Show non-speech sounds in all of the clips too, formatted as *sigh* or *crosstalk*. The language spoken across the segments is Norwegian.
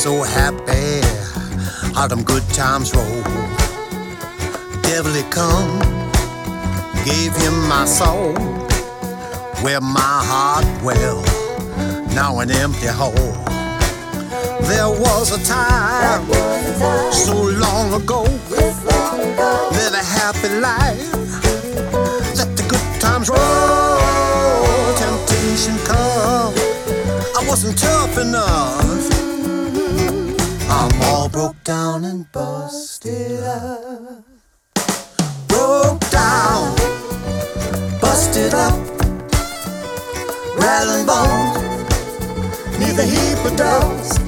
so happy, how them good times roll. Devil he come, gave him my soul, where my heart well, now an empty hole. There was a time, so long ago, live a happy life, let the good times roll, temptation come. I wasn't tough enough. I'm all broke down and busted up. Broke down, busted up, rattling bones, a heap of dust.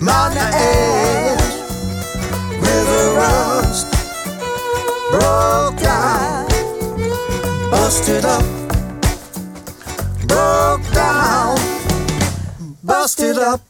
Mountain ash, river rust, broke down, busted up, broke down, busted up.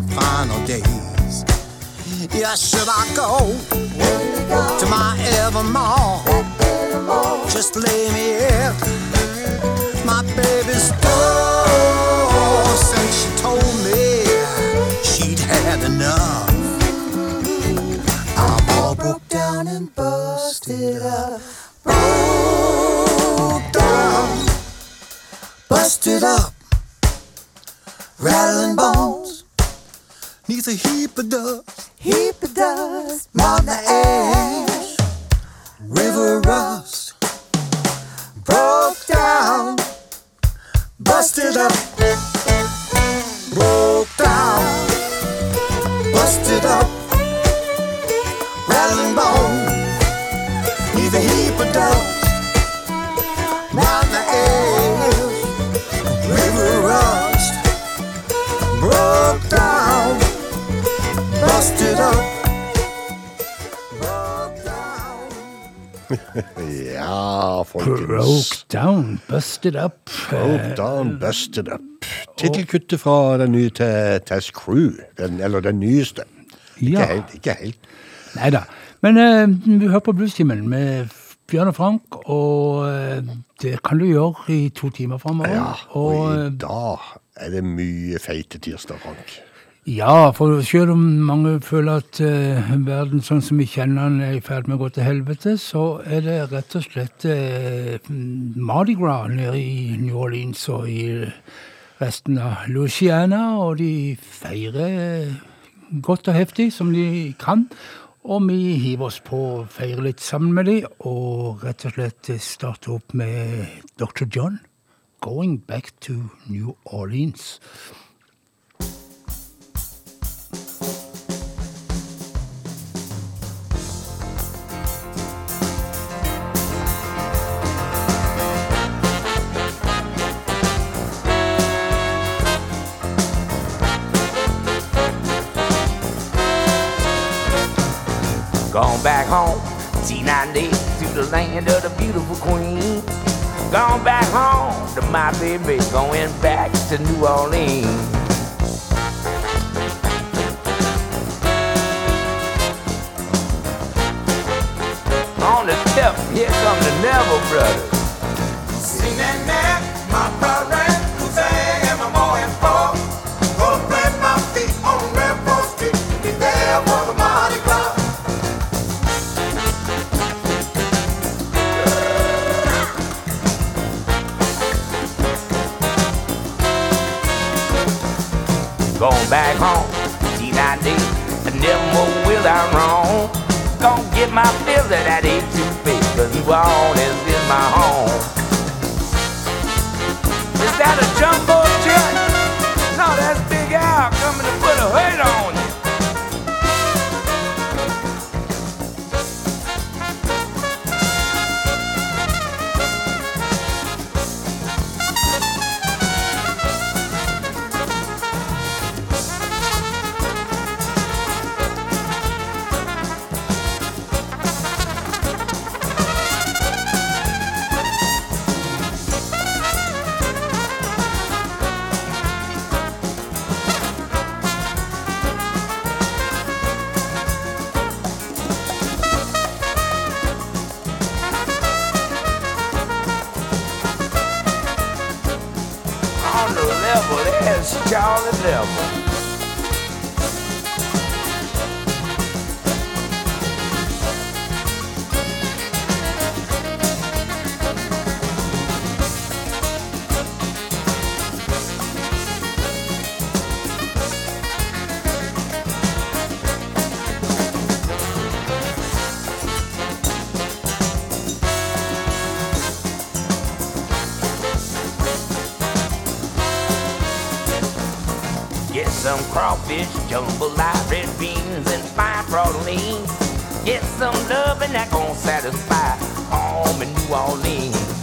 My final days. Yeah, should I go to my evermore? Just lay me in my baby's door since she told me she'd had enough. I'm all broke down and busted up. Broke down, busted up, rattling bones. Neath a heap of dust, heap of dust, mountain ash, river rust. Broke down, busted up, *laughs* Ja, folkens. Broke down, busted up. Broke down, busted up. Tittelkuttet fra den nye til Tess Crew. Den, eller den nyeste. Ikke Ja. helt. Ikke helt. Nei da. Men uh, vi hører på Bluestimen med Bjørn og Frank, og uh, det kan du gjøre i to timer framover. Ja, og og i dag er det mye feite tirsdag, Frank. Ja, for selv om mange føler at uh, verden sånn som vi kjenner den er i ferd med å gå til helvete, så er det rett og slett uh, Mardi Gras nede i New Orleans og i resten av Louisiana, og de feirer godt og heftig som de kan. Og vi hiver oss på å feire litt sammen med dem, og rett og slett starte opp med Dr. John, 'Going Back to New Orleans'. Gone back home. T9 days to the land of the beautiful queen. Gone back home to my baby, going back to New Orleans. On the tip, here come the Neville brothers. Sing that my Going back home, T9 days, and never more will I wrong. Gonna get my fill of that A2 cause Orleans is my home. Is that a jumbo jet? No, that's Big Al coming to put a hurt on you. There's crawfish, jambalaya, red beans, and fine protein. Get some love and that gon' satisfy home in New Orleans.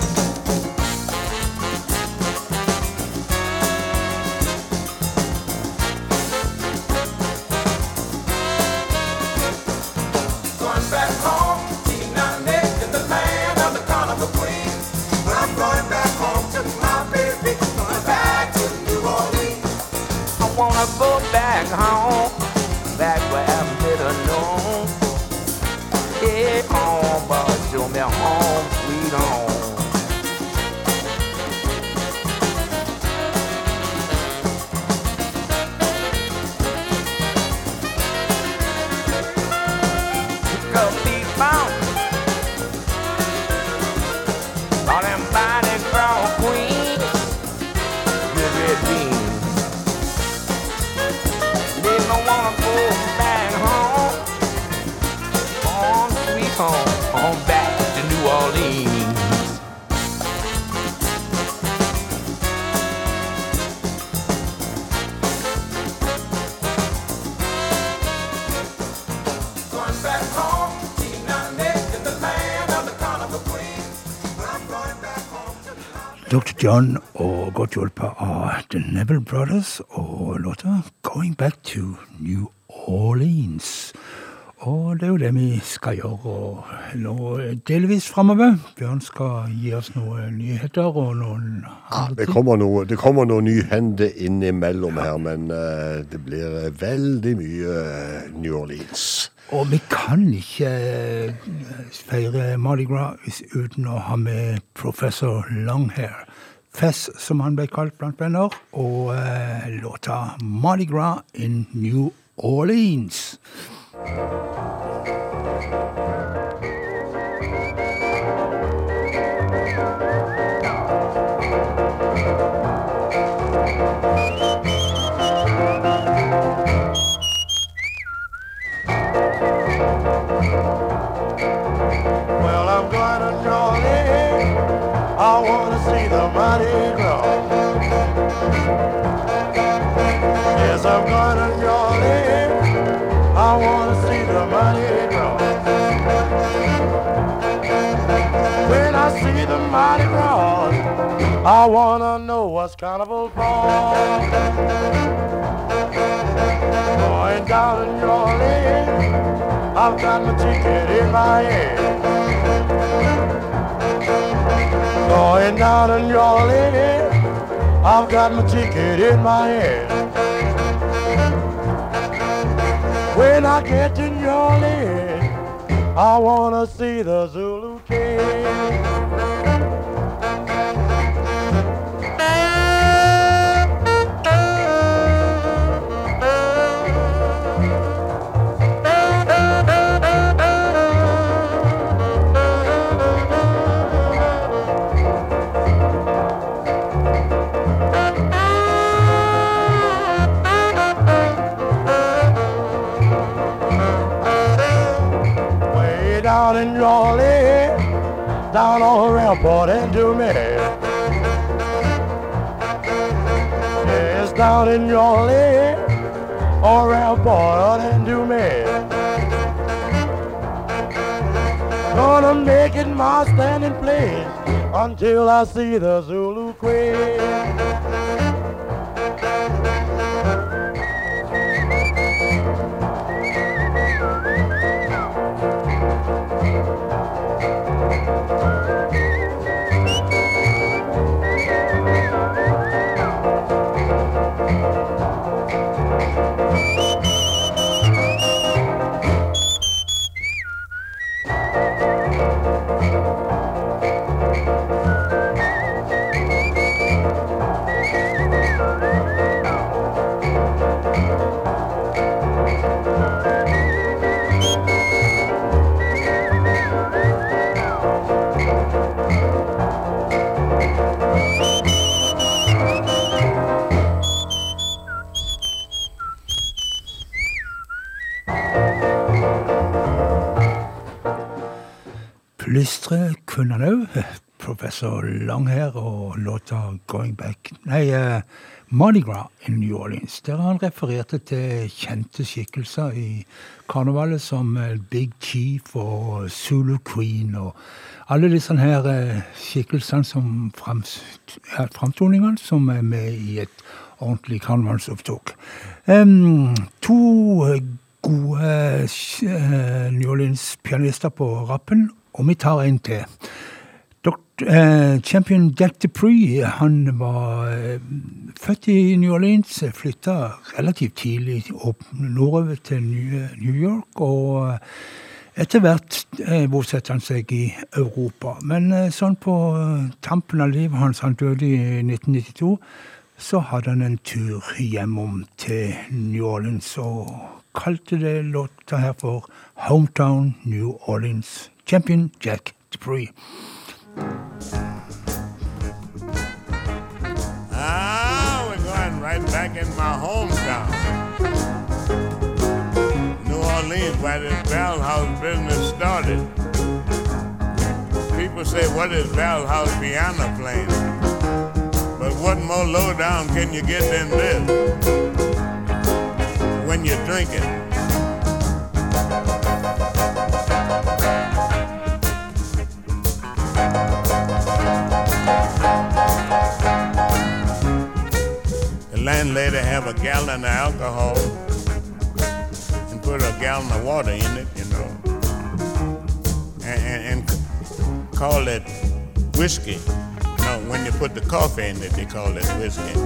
John og godt hjulpet av The Neville Brothers og låta 'Going Back to New Orleans'. Og det er jo det vi skal gjøre og nå delvis framover. Bjørn skal gi oss noen nyheter og noen Ja, det kommer noe, det kommer noe nyhender innimellom her, men uh, det blir veldig mye eh, New Orleans. Og vi kan ikke eh, feire Mardi Gras uten å ha med professor Longhair. Fess, som han ble kalt blant venner, og eh, låta Mardi Gras in New Orleans. I want to see the Mardi Gras. Yes, I'm to New Orleans. I want to see the Mardi Gras. When I see the Mardi Gras, I want to know what's carnival for. Going down in New Orleans, I've got my ticket in my hand. Going down in New Orleans, I've got my ticket in my hand. When I get to New Orleans, I wanna see the Zulu King. Down in New Orleans, on rampart and do me. Gonna make it my standing place until I see the Zulu Professor her, og låta 'Going Back' Nei, uh, Mardi Gras in New Orleans. Der han refererte til kjente skikkelser i karnevalet som eh, Big Chief og Zulu Queen og alle disse her eh, skikkelsene som frams, framtoningene som er med i et ordentlig karnevalsopptog. Um, to gode uh, New Orleans-pianister på rappen, og vi tar en til. Eh, champion Jack Dupree han var eh, født i New Orleans, flytta relativt tidlig opp nordover til New York. og eh, etter hvert bosatte han seg i Europa. Men sånn på tampen av livet hans, han døde i 1992, så hadde han en tur hjemom til New Orleans og kalte det låta her for Hometown New Orleans. Champion Jack Dupree. Ah, we're going right back in my hometown. New Orleans, where this Bell House business started. People say, what is Bell House piano playing? But what more low down can you get than this? When you're drinking. Landlady have a gallon of alcohol and put a gallon of water in it, you know, and, and, and call it whiskey. No, when you put the coffee in it, they call it whiskey.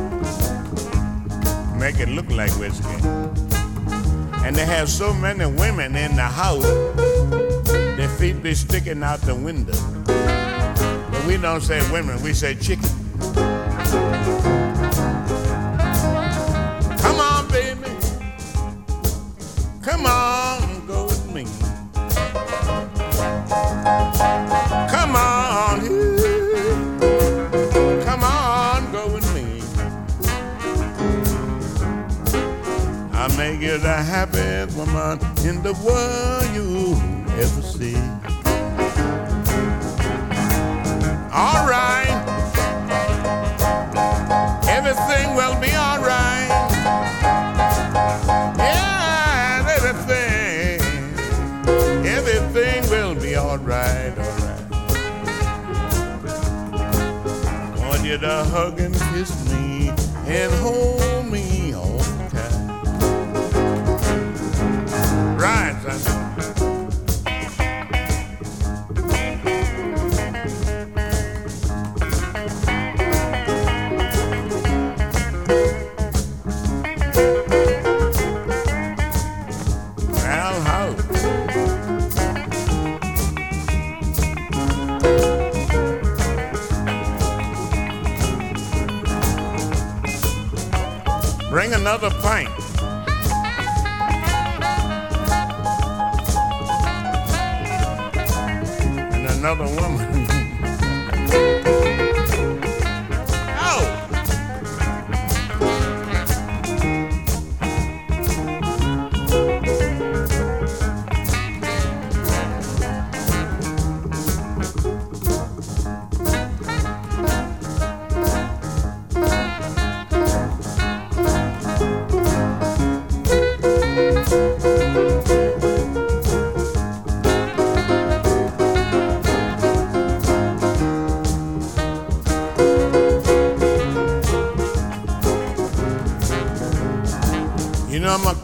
Make it look like whiskey. And they have so many women in the house, their feet be sticking out the window. But we don't say women, we say chicken. Come on, go with me. Come on, come on, go with me. I make you the happiest woman in the world you ever see. All right.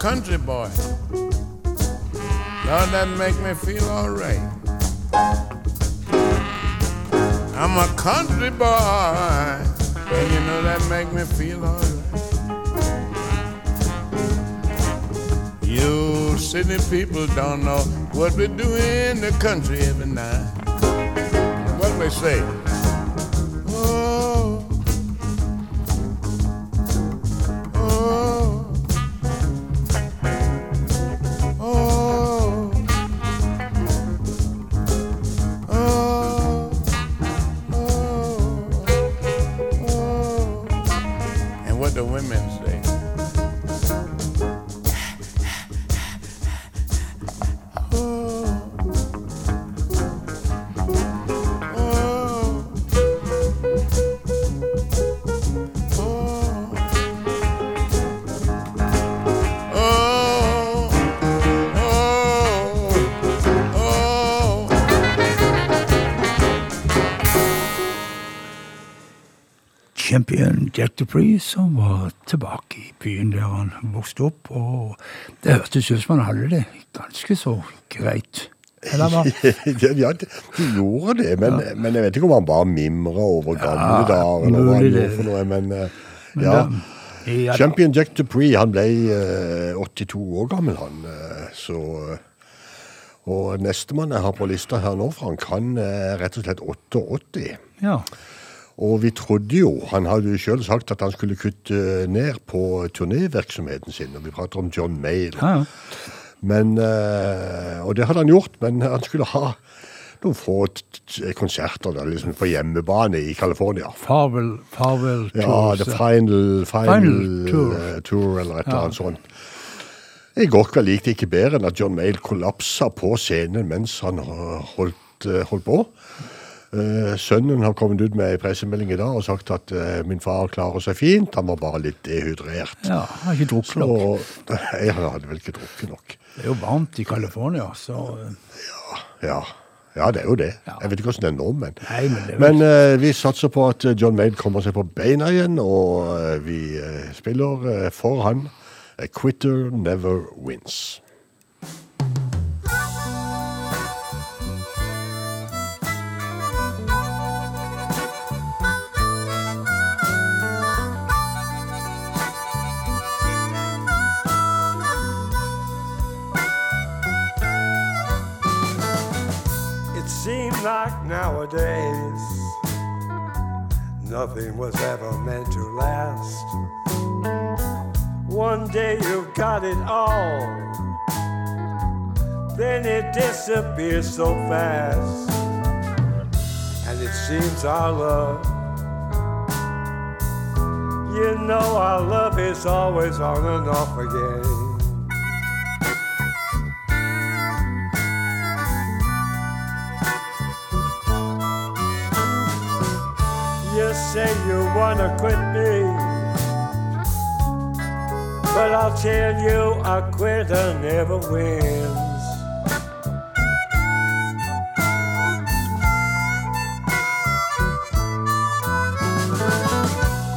Country boy. Dupree som var tilbake i byen der han vokste opp. Og det hørtes ut som han hadde det ganske så greit. Eller hva? *laughs* ja, de, de gjorde det, men, men jeg vet ikke om han bare mimra over gamle Ja, dager. eller hva han gjorde for noe, men eh, Men ja. ja. Champion Jack Dupree han ble eh, 82 år gammel, han. eh, så eh, Og nestemann jeg har på lista her nå, Frank, han er rett og slett 88. Ja. Og vi trodde jo, han hadde jo sjøl sagt at han skulle kutte ned på turnévirksomheten sin, og vi prater om John Mayle. Ja, ja. Men, eh, og det hadde han gjort, men han skulle ha noen få konserter da, liksom på hjemmebane i California. Farvel, farvel Ja, The Final, final, Final Tour. eh, tour, eller et eller annet sånt. I går kveld gikk det ikke bedre enn at John Mayle kollapsa på scenen mens han holdt, eh, holdt på. Eh, sønnen har kommet ut med en pressemelding i dag og sagt at eh, min far klarer seg fint, han var bare litt dehydrert. Ja, han har ikke drukket nok. *laughs* Jeg hadde vel ikke drukket nok. Det er jo varmt i California, så Ja, Ja, ja det er jo det. Ja. Jeg vet ikke hvordan det er nå, men Nei, men er Men uh, vi satser på at John Maid kommer seg på beina igjen, og uh, vi uh, spiller for han. A quitter never wins. Nowadays nothing was ever meant to last. One day you've got it all, then it disappears so fast. And it seems our love, you know, our love is always on and off again. Say you wanna quit me, but I'll tell you a quitter never wins.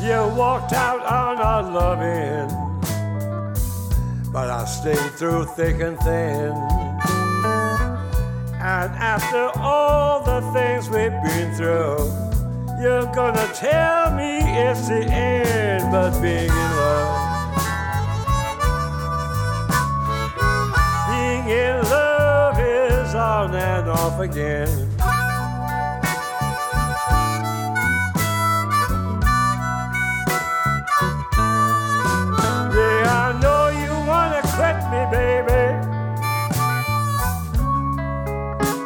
You walked out on our loving, but I stayed through thick and thin. And after all the things we've been through, you're gonna tell me it's the end, but being in love. Being in love is on and off again. Yeah, I know you wanna quit me, baby.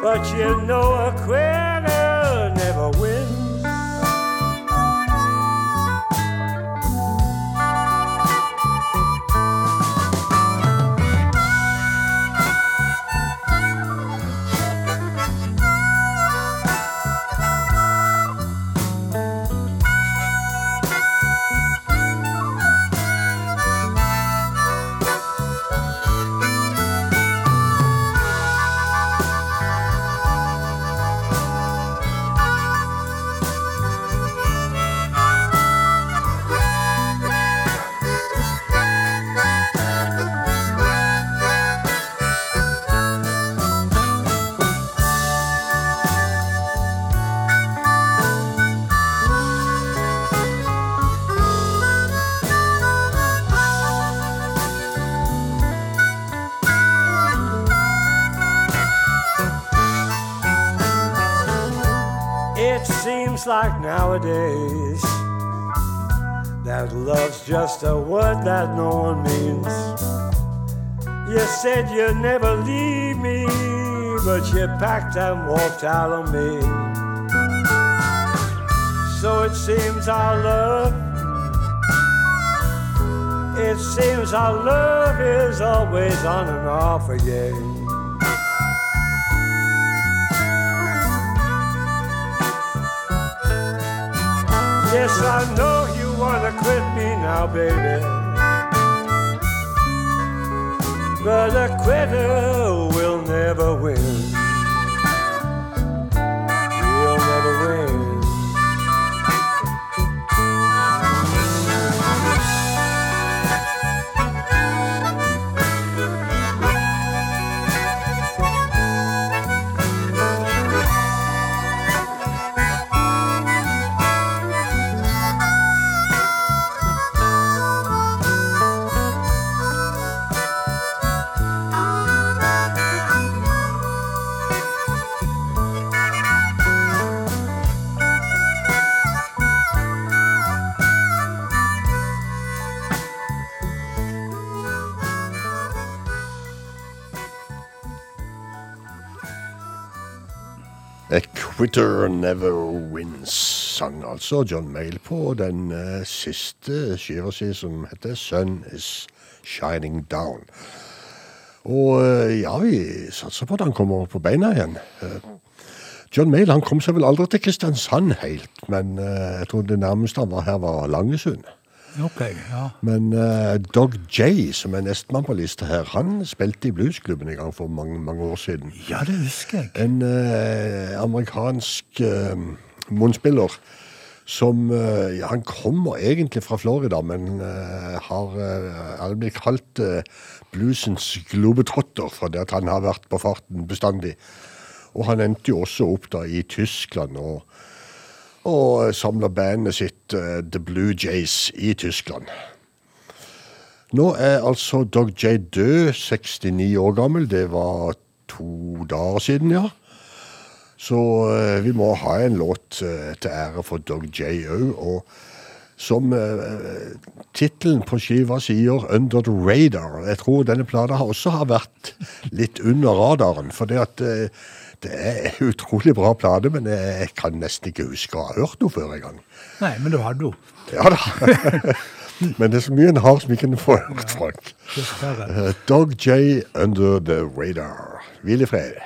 But you know a quit just a word that no one means. You said you'd never leave me, but you packed and walked out on me. So it seems our love, it seems our love is always on and off again. Yes, I know you wanna quit me now, baby. But a quitter will never win. Quitter never wins, sang altså John Mayle på den uh, siste skiva si som heter Sun Is Shining Down. Og uh, ja, vi satser på at han kommer på beina igjen. Uh, John Mayle han kom seg vel aldri til Kristiansand helt, men jeg tror det nærmeste han var her, var Langesund. Ok, ja. Men uh, Dog J, som er nestemann på lista her, han spilte i bluesklubben en gang for mange, mange år siden. Ja, det husker jeg. En uh, amerikansk uh, munnspiller som ja, Han kommer egentlig fra Florida, men har uh, blitt kalt bluesens globetrotter fordi at han har vært på farten bestandig. Og han endte jo også opp da i Tyskland og, og samla bandet sitt eh, The Blue Jays i Tyskland. Nå er altså Dog J død, 69 år gammel. Det var to dager siden, ja. Så eh, vi må ha en låt eh, til ære for Dog J òg. Og som uh, tittelen på skiva sier, 'Under the Radar'. Jeg tror denne plata også har vært litt under radaren. For det at eh, det er en utrolig bra plate, men jeg kan nesten ikke huske å ha hørt noe før engang. Nei, men du hadde jo. Ja da. *laughs* men det er så mye en har som ikke en får hørt, Frank. Eh, Dog J, 'Under the Radar'. Hvil i fred.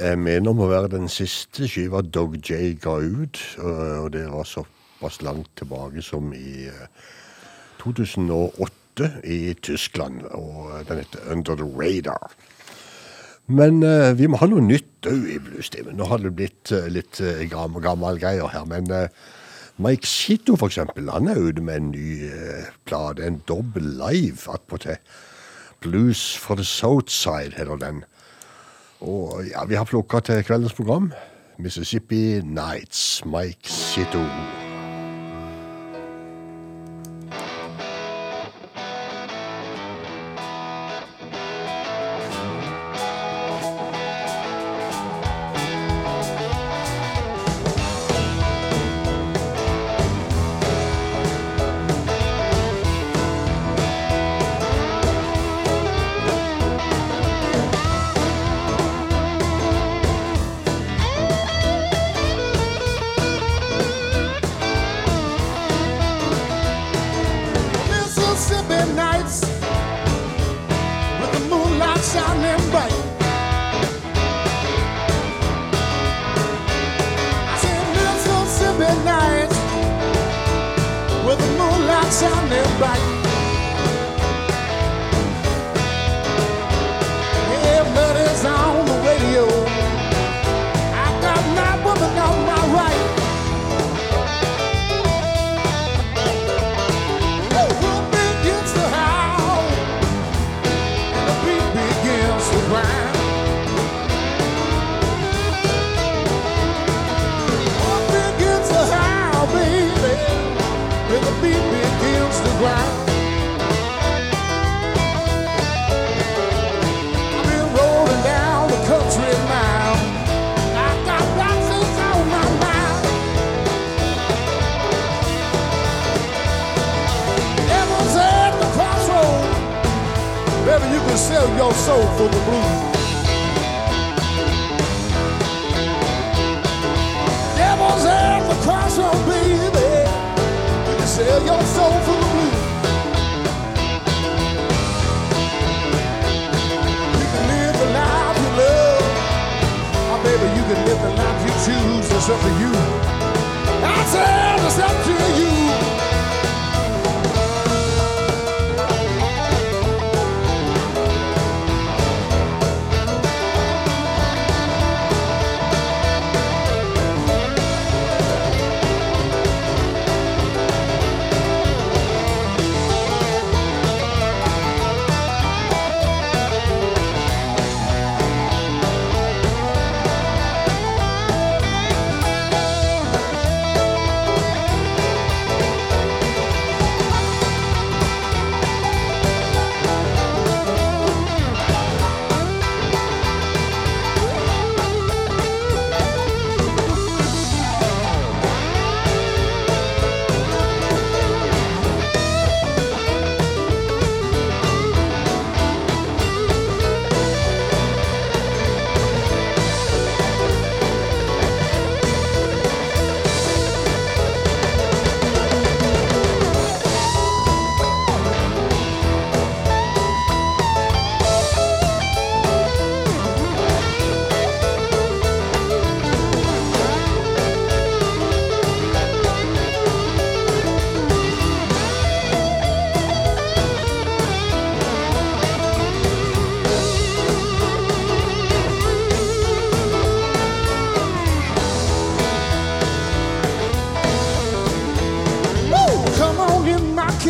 jeg mener om å være den siste skiva Dog J ga ut, eh, og det var altså såpass langt tilbake som i eh, 2008 i Tyskland, og eh, den heter Under the Radar. Men uh, vi må ha noe nytt òg i bluestimen. Nå har det blitt uh, litt uh, gammel, gammel greier her. Men Mike Shito, for eksempel, han er ute med en ny plate. En dobbel live attpåtil. Blues for the Southside heter den. Og ja, vi har plukka til kveldens program Mississippi Nights, Mike Sitto.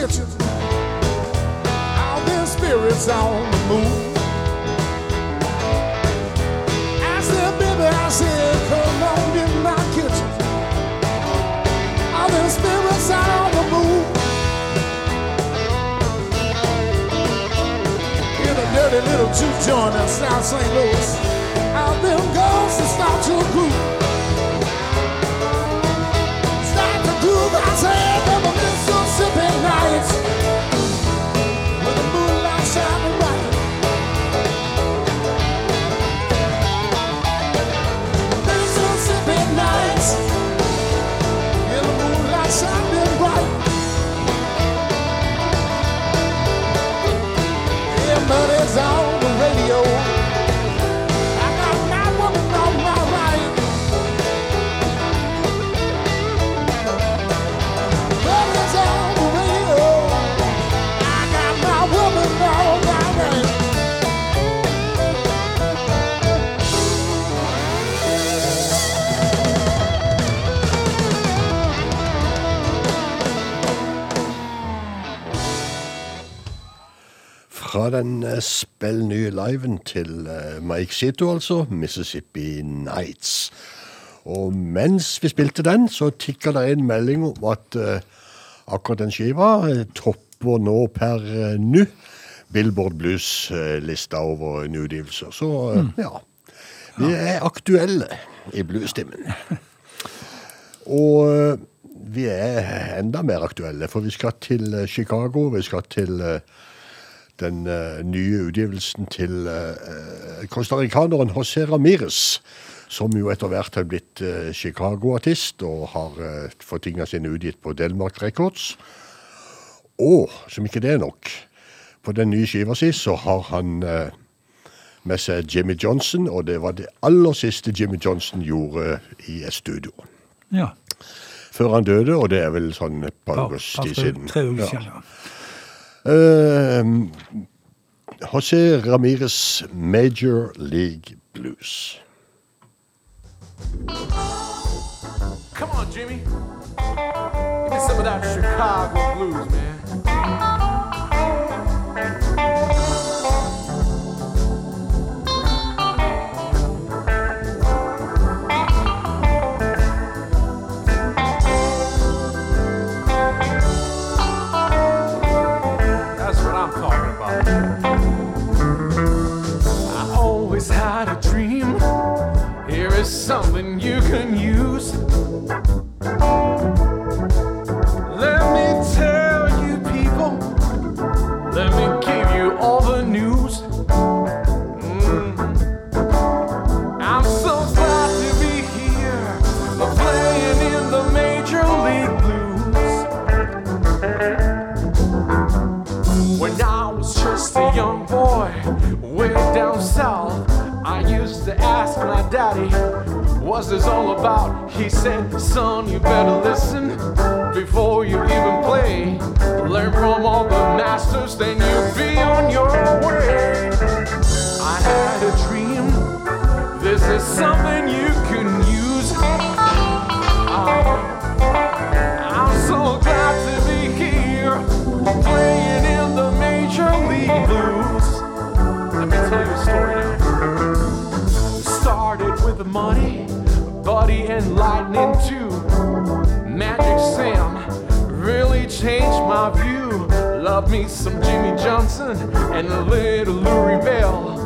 Kitchen. All them spirits on the move. I said, baby, I said, come on in my kitchen. All them spirits on the move. In a dirty little juke joint in South St. Louis. All them ghosts that start to groove. Fra den spill spell nye liven til eh, Mike Sito, altså. Mississippi Nights. Og mens vi spilte den, så tikka det en melding om at eh, akkurat den skiva eh, topper nå per eh, nå Billboard Blues-lista over nyutgivelser. Så mm. ja. Vi er aktuelle i bluesstimmen. *laughs* Og eh, vi er enda mer aktuelle, for vi skal til eh, Chicago. Vi skal til eh, den eh, nye utgivelsen til costaricaneren José Ramírez, som jo etter hvert har blitt eh, Chicago-artist og har eh, fått tingene sine utgitt på Delmark Records. Og som ikke det er nok, på den nye skiva si så har han eh, med seg Jimmy Johnson, og det var det aller siste Jimmy Johnson gjorde i et studio. Ja. Før han døde, og det er vel sånn et par Par, par, siden. tre uker siden. Ja. Eh, José Ramírez Major League Blues. Come on, Jimmy. Give me some of that Chicago blues, man. something you can use. Let me tell you, people, let me give you all the news. Mm. I'm so glad to be here, playing in the Major League Blues. When I was just a young boy, way down south, I used to ask my daddy. What's this all about? He said, Son, you better listen before you even play. Learn from all the masters, then you'll be on your way. I had a dream, this is something you can Love me some Jimmy Johnson and a little Louis Bell.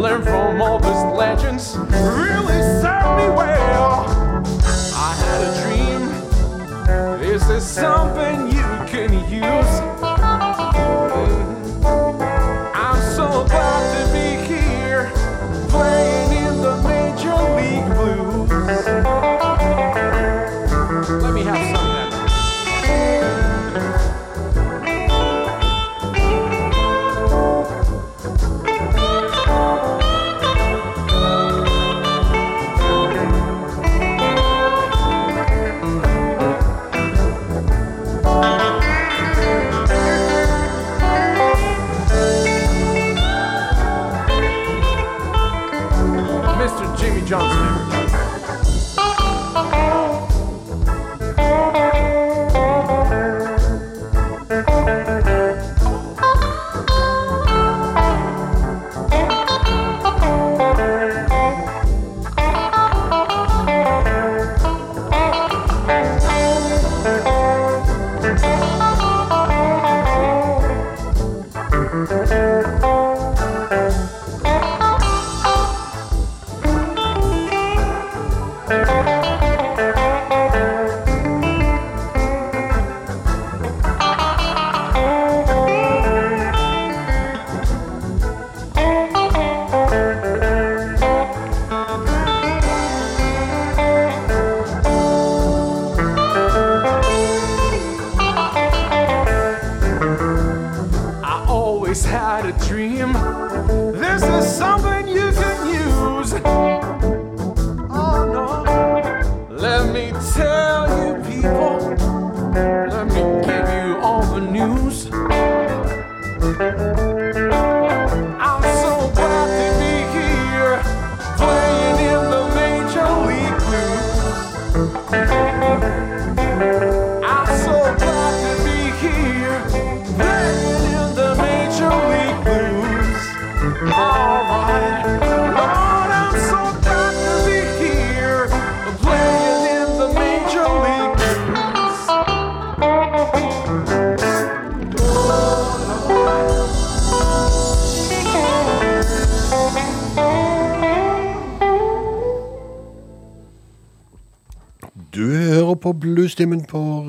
Learn from all these legends, really served me well. I had a dream. This is something you can use.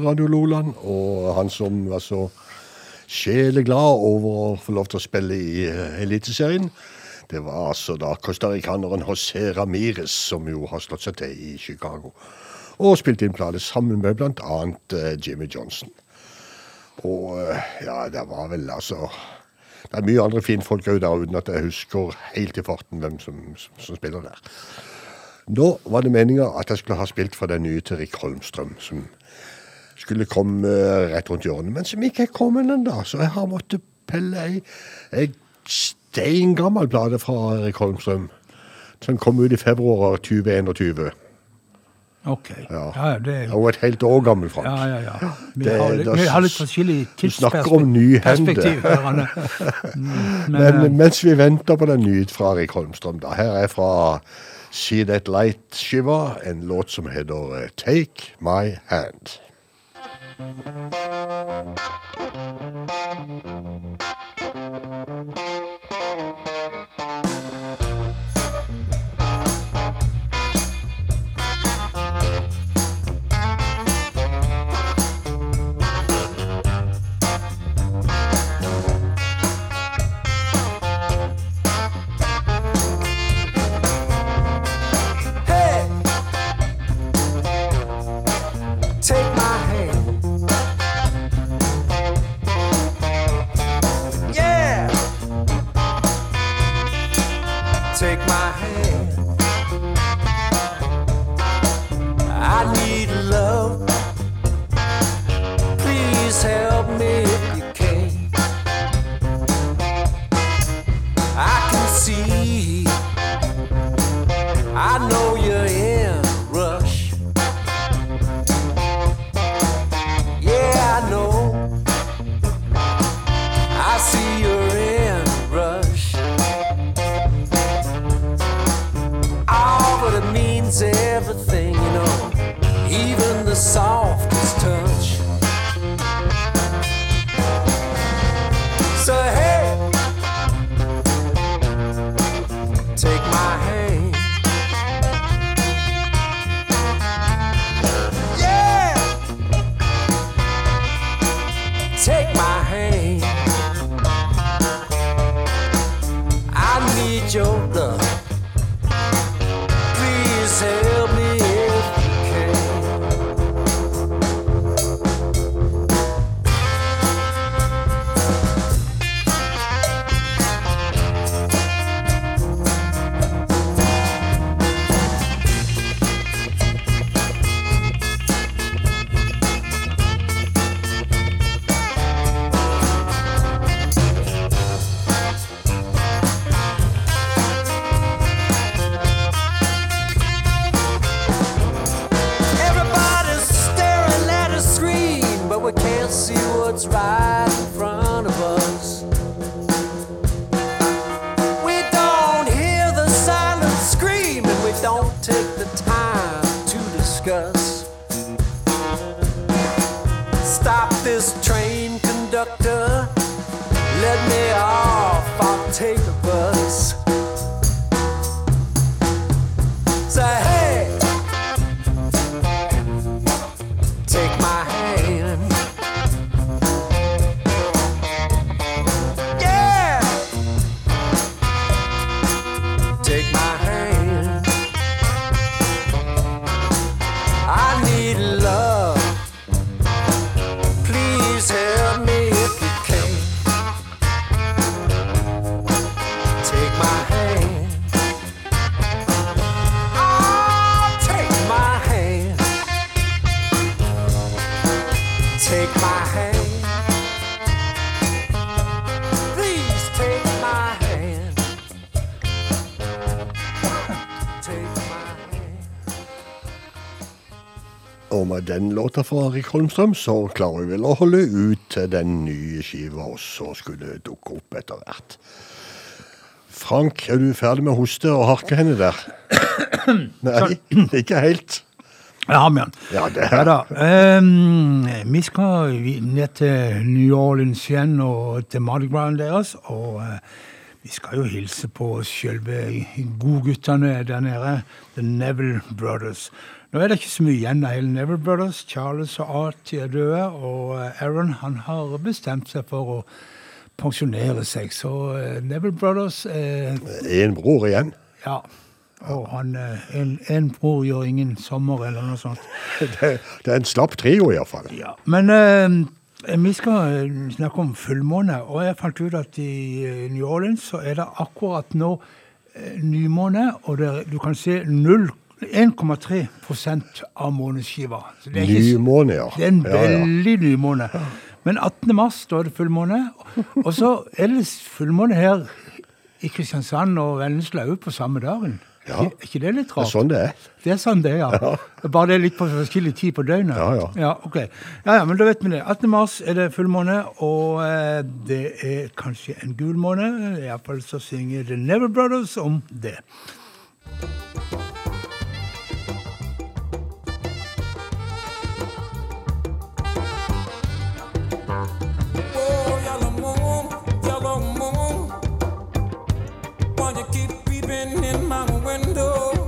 Radio Loland, og han som var så sjeleglad over å få lov til å spille i uh, Eliteserien, det var altså da costaricaneren José Ramires, som jo har slått seg til i Chicago, og spilte inn plate sammen med annet eh, Jimmy Johnson. Og eh, ja, det var vel altså Det er mye andre finfolk òg der, uten at jeg husker helt i farten hvem som, som, som spiller der. Nå var det meninga at jeg skulle ha spilt for den nye til Rick Holmstrøm, som skulle komme eh, rett rundt hjørnet, men som ikke er kommet ennå. Så jeg har måttet pelle ei, ei steingammel plate fra Erik Holmstrøm. Som kom ut i februar 2021. Ok. Ja. Ja, det er Og et helt år gammel, Frank. Ja, ja, ja. Vi, Det- har, litt- da vi har litt forskjellig tidsperspektiv. *laughs* Mm, Men, Men eh, mens vi venter på den nye fra Erik Holmstrøm, da. Her er fra See That Light-skiva en låt som heter eh, Take My Hand. Thank you. Den låta fra Rik Holmstrøm, så klarer vi vel å holde ut til den nye skiva også skulle dukke opp etter hvert. Frank, er du ferdig med å hoste og harke henne der? *coughs* Nei, *coughs* ikke helt. Ja, men. Ja, det Ja da. Um, vi skal ned til New Orleans igjen og til Mardi Gras deres. Og uh, vi skal jo hilse på selve godguttene der nede, The Neville Brothers. Nå er det ikke så mye igjen av hele Neville Brothers. Charles og Artie er døde, og eh, Aaron han har bestemt seg for å pensjonere seg. Så eh, Neville Brothers eh, En bror igjen. Ja. Og han, eh, en, en bror gjør ingen sommer, eller noe sånt. *laughs* Det, det er en slapp trio, iallfall. Ja, men eh, vi skal snakke om fullmåne, og jeg fant ut at i New Orleans så er det akkurat nå nymåne, og det, du kan se 0 1,3% av måneskiva. Så det er ikke- Nymåne, ja. Det er en Ja, ja. ny nymåne. Men 18. mars da er det fullmåne, og så er det fullmåne her i Kristiansand og Vennesla òg på samme dagen. Ja. Er ikke det litt Det er rart? sånn det er. Det er sånn det er, ja. Bare det er litt på forskjellig tid på døgnet. Ja, ja. ok. Ja, ja, men da vet vi det. 18. mars er det fullmåne, og eh, det er kanskje en gul måned. Iallfall så synger The Never Brothers om det. Oh, my window?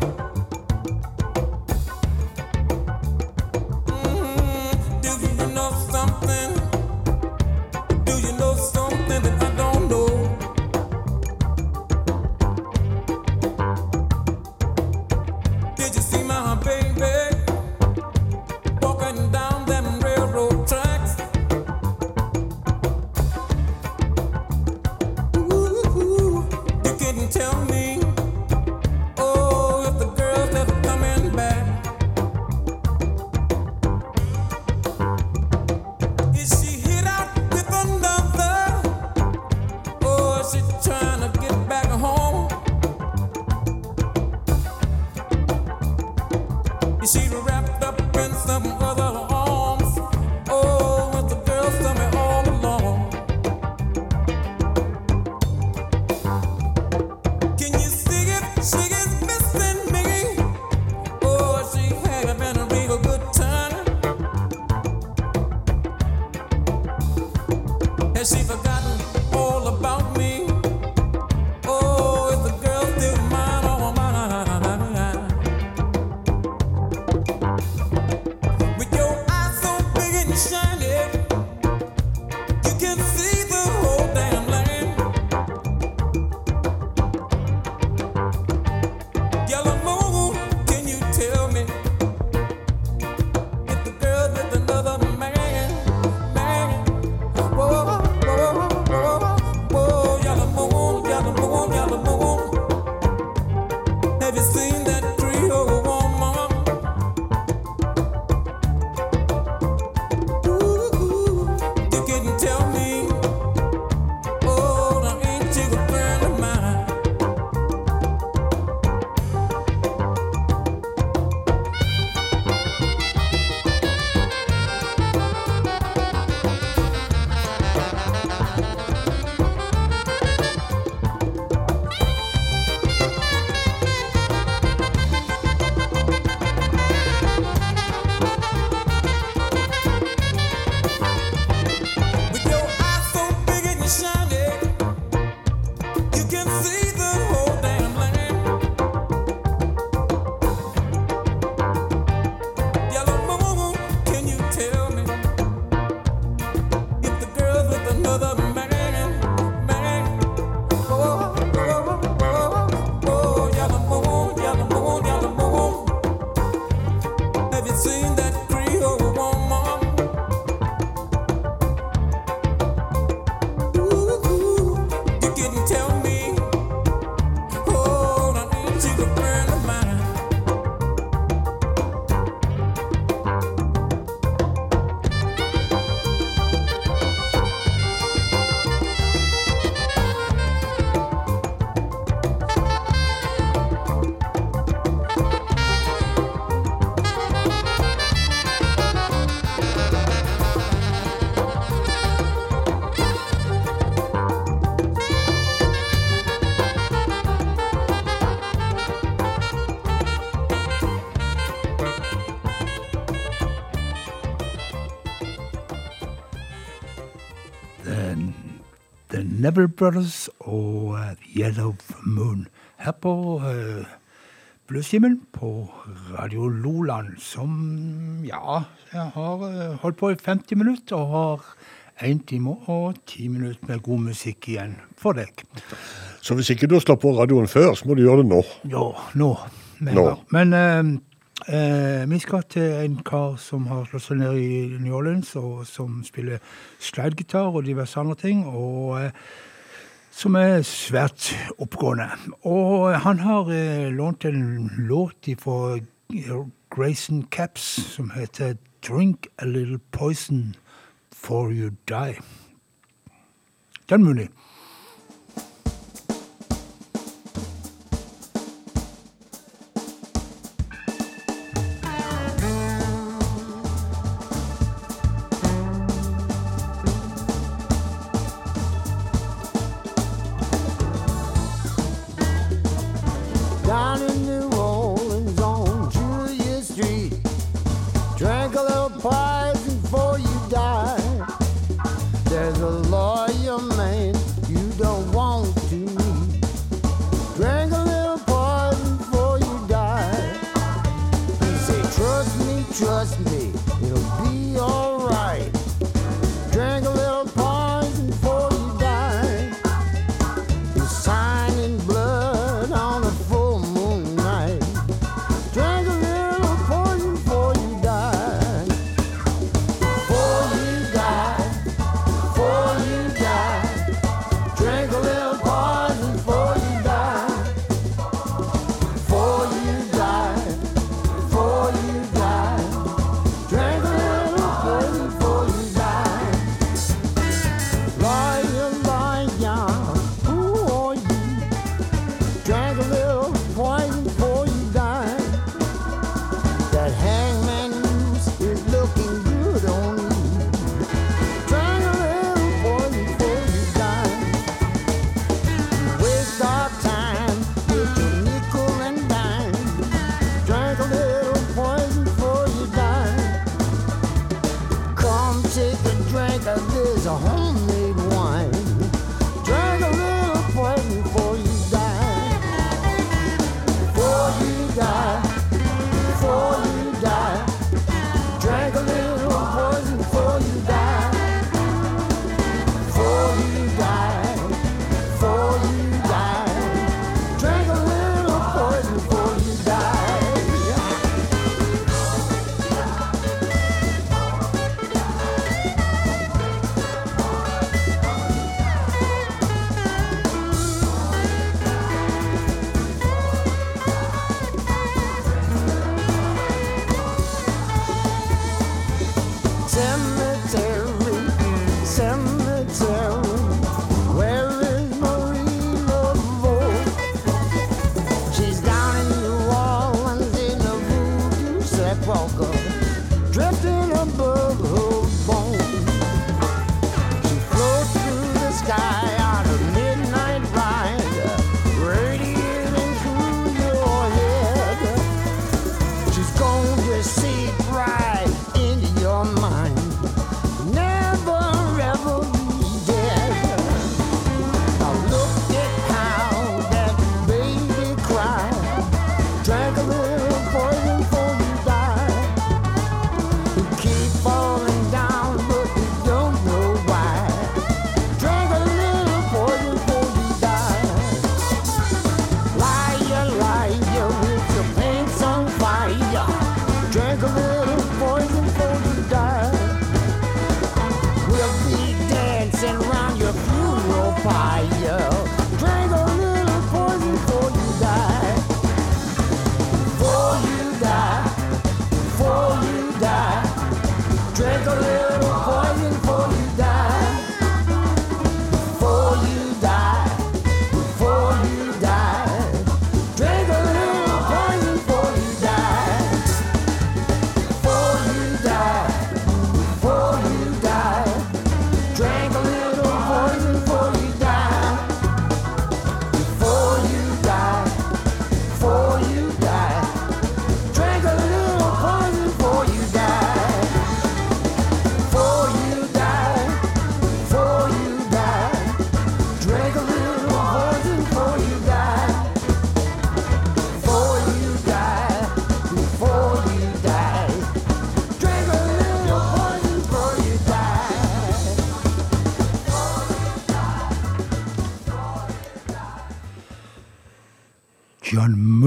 The Brothers og eh, Yellow Moon. Her på uh, Blueshimmelen på Radio Loland, som ja, jeg har uh, holdt på i 50 minutter og har én time og ti minutter med god musikk igjen for deg. Så hvis ikke du har slått på radioen før, så må du gjøre det nå. Ja, nå. Men, Nå. Men eh, eh, vi skal til en kar som har slått seg ned i New Orleans, og som spiller slidegitar og diverse andre ting. og... eh, som er svært oppgående. Og han har eh, lånt en låt fra Grayson Caps som heter 'Drink a Little Poison For You Die'. Den mulig.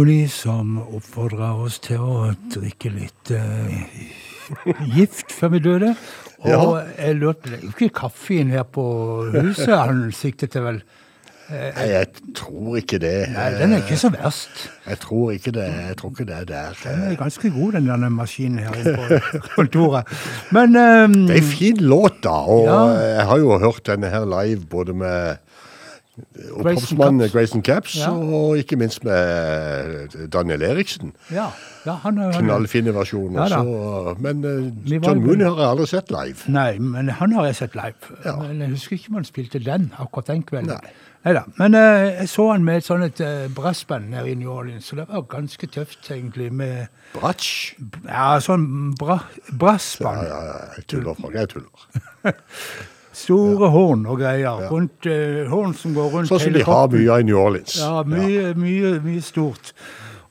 Mooney som oppfordra oss til å drikke litt uh, gift før vi døde. Og Ja. jeg lurte, det er jo ikke kaffen her på huset han siktet til, vel? Nei, jeg tror ikke det. Nei, den er ikke så verst. Jeg tror ikke det. Jeg tror ikke det er der. Den er ganske god, den denne maskinen her på *laughs* kontoret. Men um, Det er en fin låt, da. Og Ja. jeg har jo hørt denne her live både med opphavsmannen. Grayson Caps Ja. og ikke minst med Daniel Eriksen. ja, ja, han han, Knallfine versjoner. Ja så, men uh, John jo- Mooney har jeg aldri sett live. Nei, men han har jeg sett live. Ja. Men jeg husker ikke om han spilte den akkurat den kvelden. Nei. Neida. Men uh, jeg så han med et sånt et uh, brassband nede i New Orleans, så det var ganske tøft, egentlig. med Bratsj? Ja, sånn bra, brassband. ja, ja, jeg tuller, Frank. Jeg tuller. *laughs* Store horn og greier. Rundt, uh, horn som går rundt Sånn som de har mye av i New Orleans. Ja, mye, mye, mye stort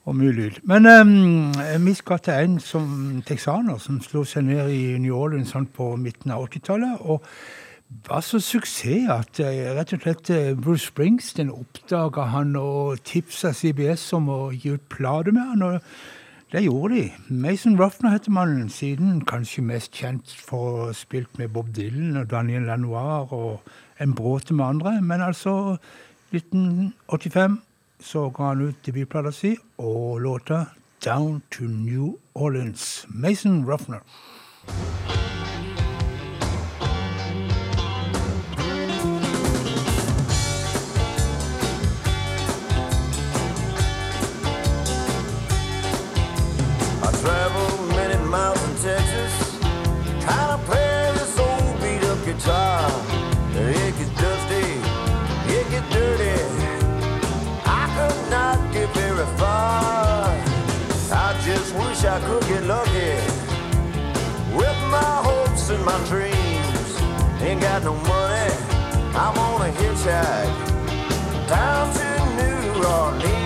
og mye lyd. Men um, vi skal til en som texaner som slo seg ned i New Orleans sånn på midten av 80-tallet. og var så suksess at eh, rett og slett eh, Bruce Springsteen oppdaga han og tipsa CBS om å gi ut plate med han. og det gjorde de. Mason Ruffner heter mannen, siden kanskje mest kjent for å ha spilt med Bob Dylan og Daniel Lanoir og en bråte med andre. Men altså, 1985 så ga han ut debutplata si og låta 'Down to New Orleans'. Mason Ruffner. My dreams. Ain't got no money, I'm on a hitchhike down to New Orleans.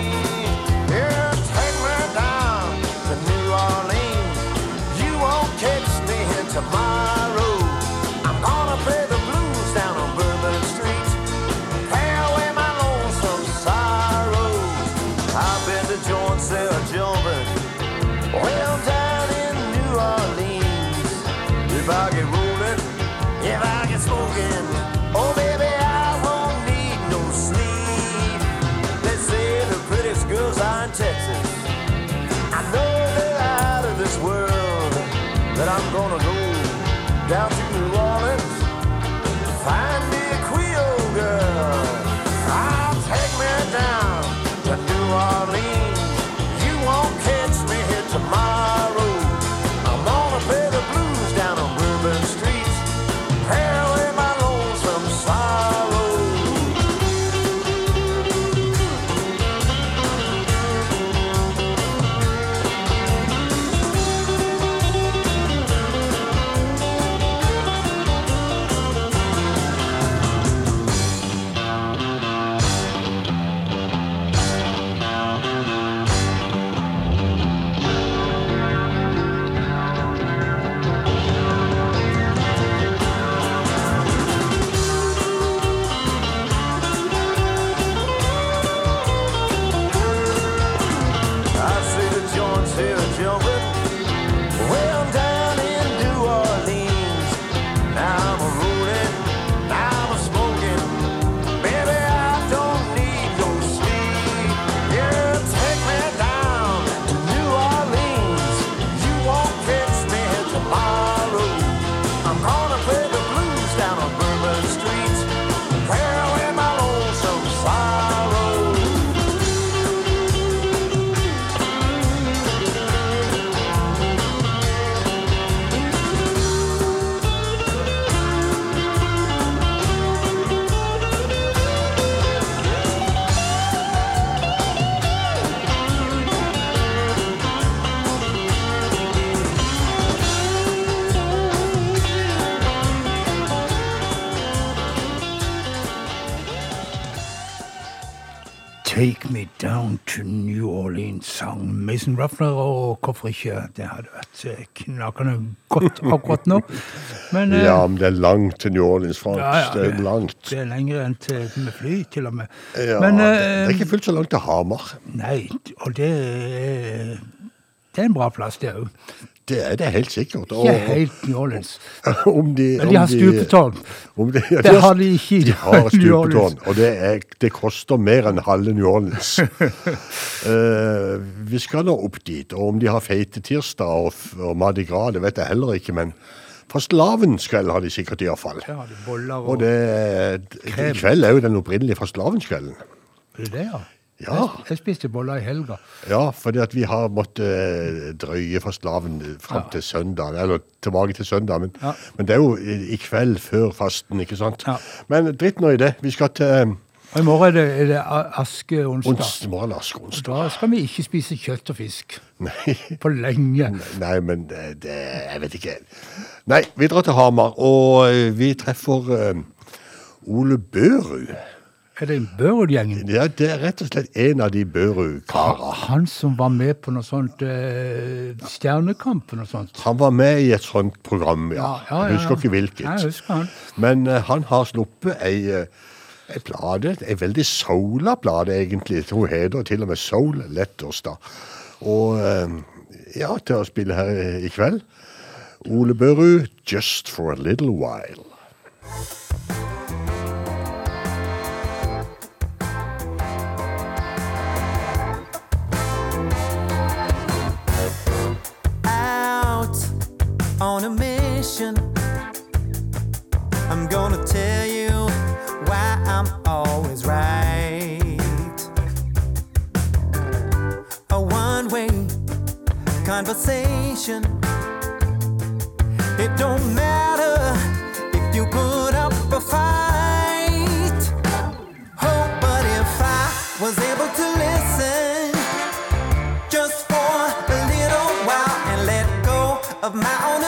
Sang Ruffner, og hvorfor ikke? Det hadde vært eh, knakende godt akkurat nå. Men eh, Ja, men det er langt til New Orleans, Frans. Ja, ja, det er langt. det er lengre enn til med fly, til og med. Ja, Men, det, eh, det er ikke fullt så langt til Hamar. Nei, og det er, det er en bra plass, det òg. Det er det helt sikkert. Ikke helt Orleans. *laughs* om de, Men de har stupetårn. De, ja, Det har de ikke i De har *laughs* stupetårn, og det, er, det koster mer enn halve New Orleans. uh, *laughs* vi skal nå opp dit, og om de har feite tirsdag og, og Mardi Gras, det vet jeg heller ikke, men fastelavnskveld har de sikkert i hvert fall. De boller og, Og det, krem. i kveld er jo den opprinnelige fastelavnskvelden. Er det det, ja? Ja. Jeg, spiste boller i helga. Ja, fordi at vi har måttet eh, drøye fastelavn fram til søndag, eller tilbake til søndag, men, Ja. men det er jo i, kveld før fasten, ikke sant? Ja. Men dritt nå i det. Vi skal til eh, Og i morgen er det, er det askeonsdag. ons, morgen askeonsdag. Da skal vi ikke spise kjøtt og fisk. Nei. *laughs* På lenge. Nei, men det, det Jeg vet ikke. Nei, vi drar til Hamar, og eh, vi treffer eh, Ole Børud. Er det en Børud-gjengen? Ja, det er rett og slett en av de Børud-kara. Han som var med på noe sånt eh, Stjernekamp noe sånt. Han var med i et sånt program, ja. Ja, ja, ja, Jeg husker ikke hvilket. Jeg husker han. Men eh, han har sluppet ei, eh, ei plate, ei veldig soula plate egentlig. Hun heter til og med Soul Letters, da. Og eh, ja, til å spille her i kveld. Ole Børud, Just for a Little While. On a mission. I'm gonna tell you why I'm always right. A one way conversation. It don't matter if you put up a fight. Oh, but if I was able to listen just for a little while and let go of my own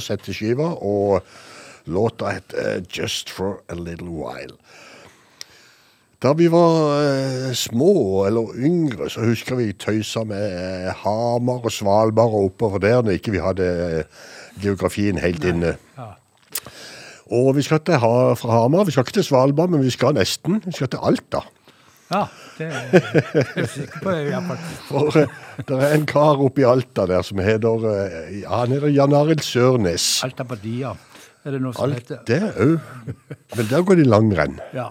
Heter og låta heter Just for a Little While. Da vi var eh, små eller yngre, så husker vi tøysa med eh, Hamar og Svalbard og oppover der når ikke vi hadde eh, geografien helt inne. Ja. Og vi skal til ha, fra Hamar, vi skal ikke til Svalbard, men vi skal nesten. Vi skal til Alta. Ja, det er jeg sikker på. i. For eh, det er en kar oppe i Alta der som heter eh, ja, Han heter Jan Arild Sørnes. Alta Badia, er det noe som Alt heter. det òg. Men der går de langrenn. Ja,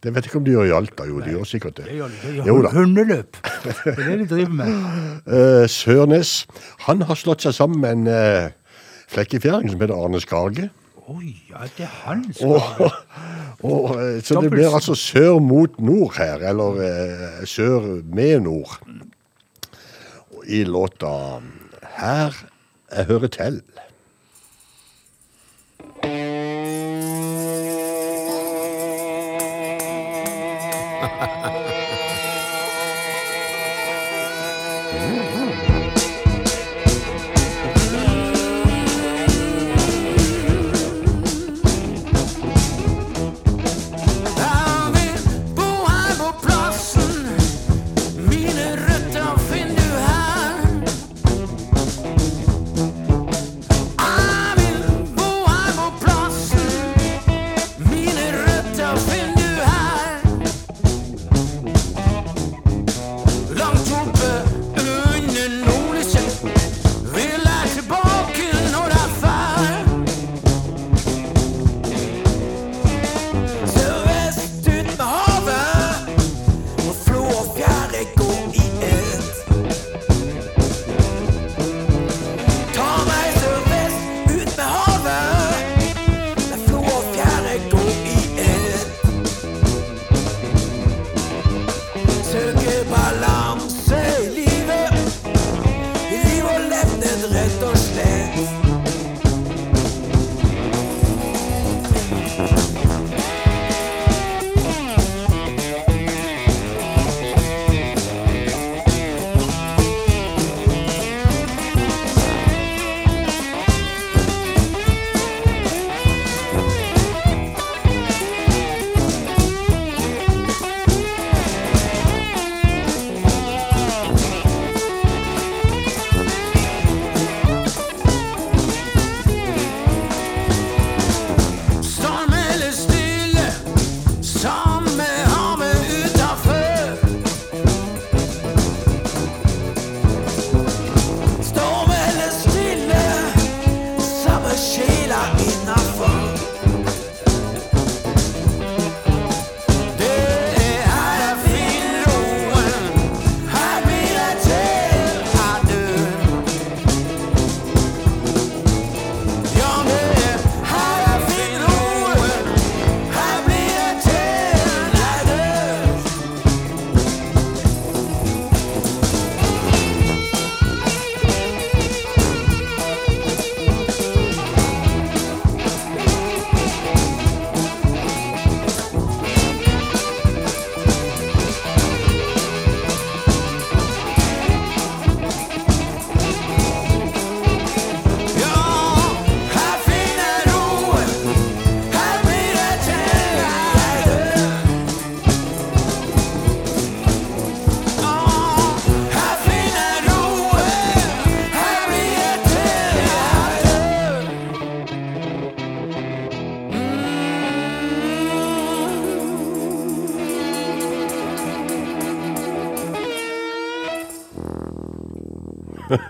Det vet jeg ikke om de gjør i Alta. Jo, de gjør sikkert det. det gjør de. Det gjør hundeløp. Det er det de driver med. *laughs* Eh, Sørnes han har slått seg sammen med en uh, flekkefjæring som heter Arne Skarge. Oi, ja, det er han som Og, *laughs* og, eh, så det blir altså sør mot nord her, eller eh, sør med nord. Og I låta 'Her jeg hører til'. Jeg *laughs*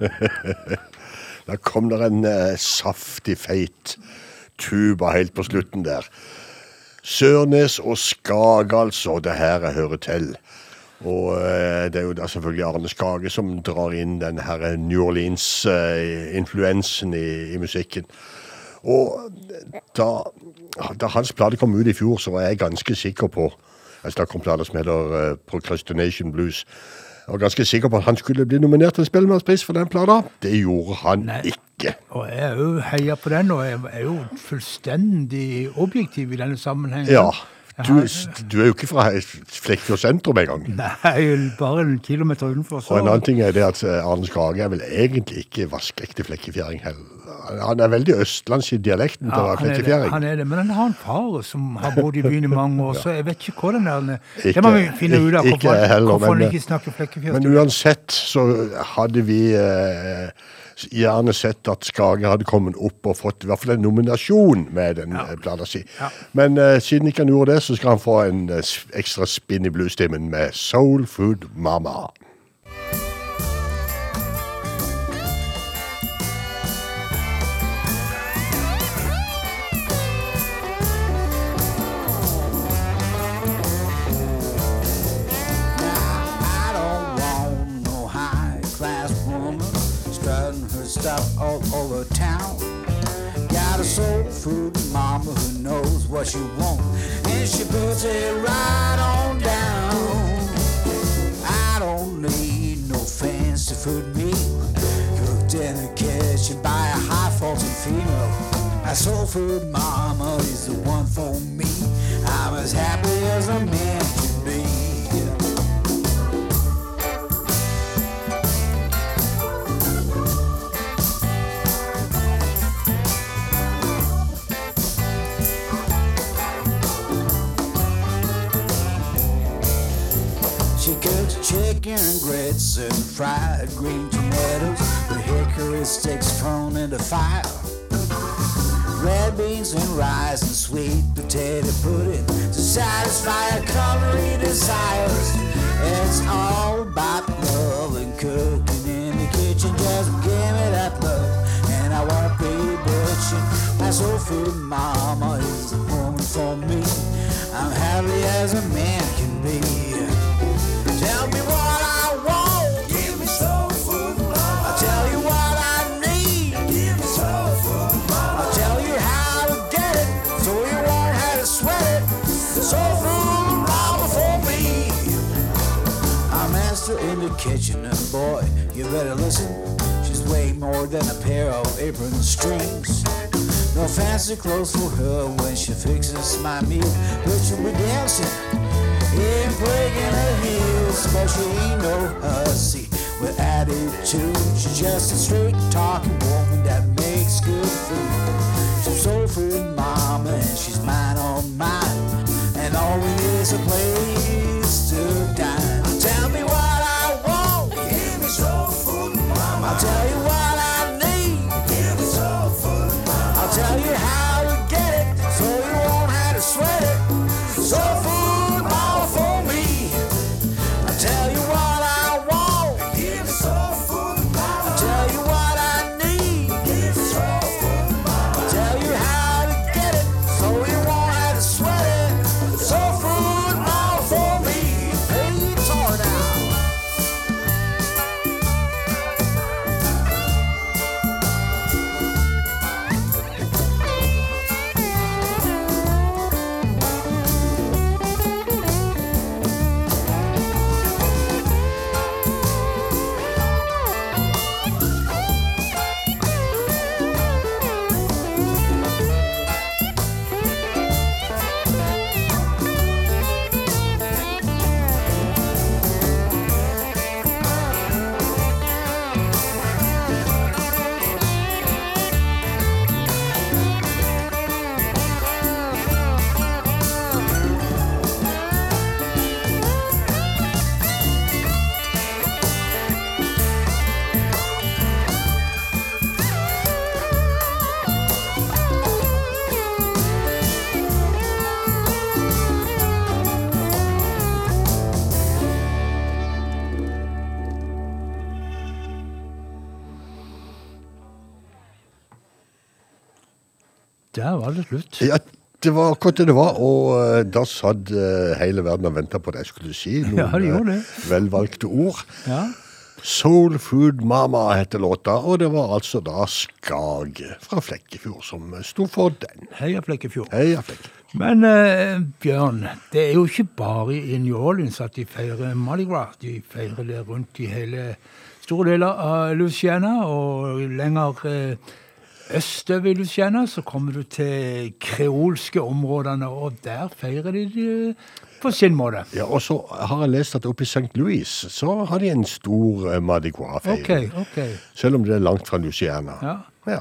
*laughs* Da kom det en eh, saftig, feit tuba helt på slutten der. Sørnes og Skage, altså. Det her jeg hører til. Og eh, det er jo da selvfølgelig Arne Skage som drar inn den her New Orleans-influensen i, i musikken. Og da, da hans plate kom ut i fjor, så var jeg ganske sikker på Altså, snakker kom plater som heter uh, Procrastination Blues. Jeg var ganske sikker på at han skulle bli nominert til Spellemannspris for den plata. Det gjorde han Nei. ikke. Og jeg er jo heia på den, og jeg er jo fullstendig objektiv i denne sammenhengen. Ja, Du, du er jo ikke fra Flekkefjord sentrum engang. Nei, bare en kilometer utenfor. Så. Og en annen ting er det at eh, Arne Skage er vel egentlig ikke vaskeekte flekkefjæring heller. Han er veldig østlandsk i dialekten til å være flekkefjæring. han er det, men han har en far som har bodd i byen i mange år, *laughs* så jeg vet ikke hvordan den er. Ikke- Det må vi finne ut av, hvorfor, heller, hvorfor han ikke snakker flekkefjæring. Men uansett så hadde vi eh, gjerne sett at Skage hadde kommet opp og fått i hvert fall en nominasjon med den ja. plata si. Men uh, siden ikke han gjorde det, så skal han få en uh, ekstra spinn i bluesstimmen med Soul Food Mama. What she wants, and she puts it right on down. I don't need no fancy food meal cooked in the kitchen by a high faulty female. My soul food mama is the one for me. I'm as happy as a man and grits and fried green tomatoes with hickory sticks thrown in the fire. Red beans and rice and sweet potato pudding to satisfy her culinary desires. It's all about love and cooking in the kitchen. Just give me that love, and I won't be bitching. My soul food mama is the woman for me. I'm happy as a man can be. Kitchen, and boy, you better listen. She's way more than a pair of apron strings. No fancy clothes for her when she fixes my meal, but she'll be dancing in breaking her heels, but she ain't no hussy with attitude. She's just a straight talking woman that makes good food. She's soul food mama and she's mine on mine, and all we need is a place Der var det slutt. Ja, det var akkurat det det var, og eh, da satt eh, hele verden og venta på det jeg skulle si. Noen *laughs* Ja, de eh, velvalgte ord. Ja. Soul Food Mama heter låta, og det var altså da Skage fra Flekkefjord som sto for den. Heia Flekkefjord. Heia Flekkefjord. Men eh, Bjørn, det er jo ikke bare i New Orleans at de feirer Mardi Gras. De feirer det rundt i hele store deler av Luciana og lenger eh, østover i Luciana, så kommer du til kreolske områdene, og der feirer de det på sin måte. Ja, Og så har jeg lest at oppe i St. Louis så har de en stor uh, Mardi Gras-feiring. Okay, okay. Selv om det er langt fra Luciana. Ja. Ja.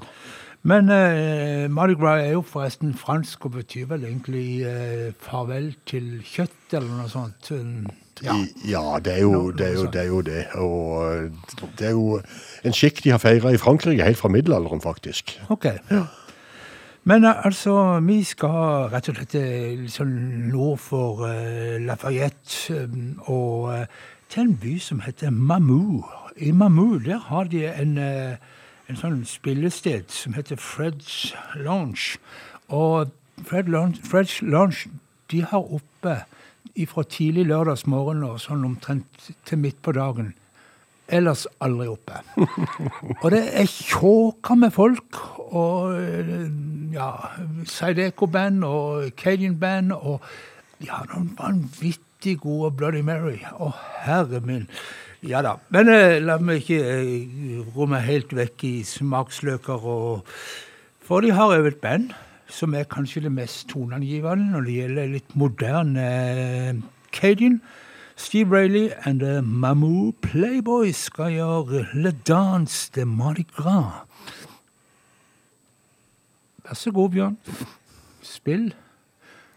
Men uh, Mardi Gras er jo forresten fransk og betyr vel egentlig uh, farvel til kjøtt eller noe sånt. Ja. Ja, det er, jo, det, er jo, det er jo det. Og eh, det er jo en skikk de har feira i Frankrike helt fra middelalderen, faktisk. Ok. Men eh, altså, vi skal rett og slett liksom, litt sånn for eh, Lafayette eh, og eh, til en by som heter Mamou. I Mamou der har de en, eh, en sånn spillested som heter Fred's Lounge. Og Fred Lounge, Fred's Lounge de har oppe fra tidlig lørdagsmorgen og sånn omtrent til midt på dagen. Ellers aldri oppe. *laughs* Og det er tjåka med folk, og eh, ja, Sideco-band og Cajun-band, og har noen vanvittig gode Bloody Mary. Å, herre min. Ja da. Men eh, la meg ikke eh, romme helt vekk i smaksløker og For de har øvd band som er kanskje det mest toneangivende når det gjelder litt moderne eh, Cajun. Steve Rayleigh and the Mamou Playboys skal gjøre Le Dance de Mardi Gras. Vær så god, Bjørn. Spill.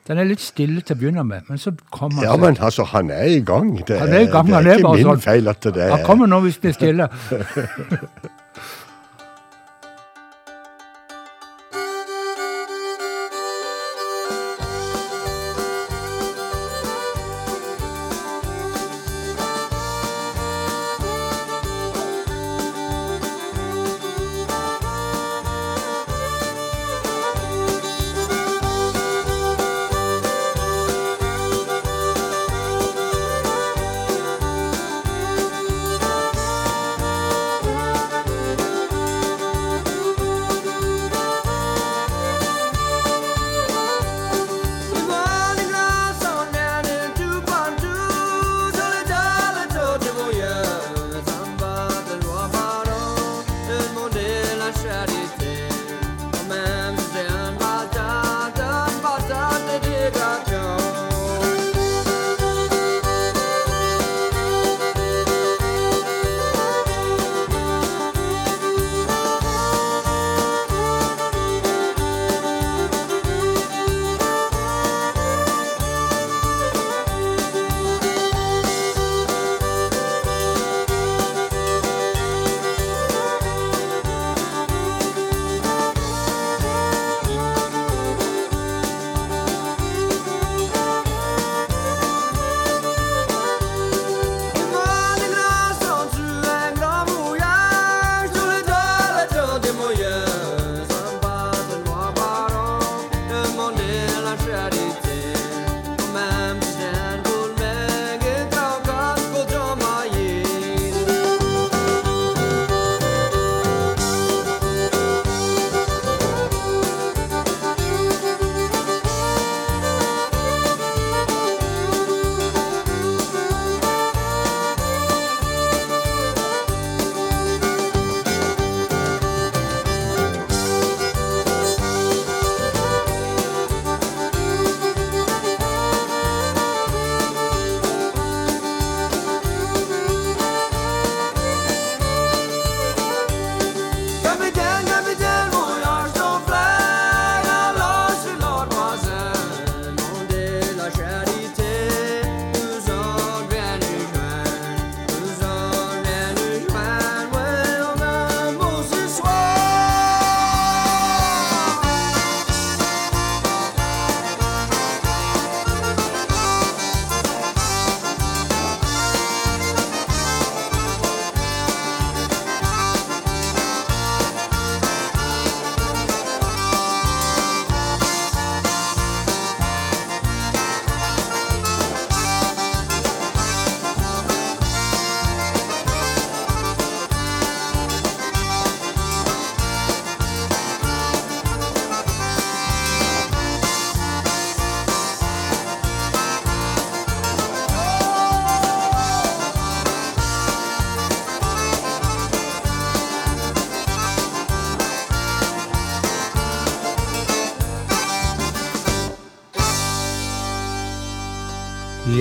Den er litt stille til å begynne med, men så kommer han Ja, men altså, han er i gang. Det Han er i gang, det han er er ikke min sånn. feil at det er Han kommer nå hvis det er stille. *laughs*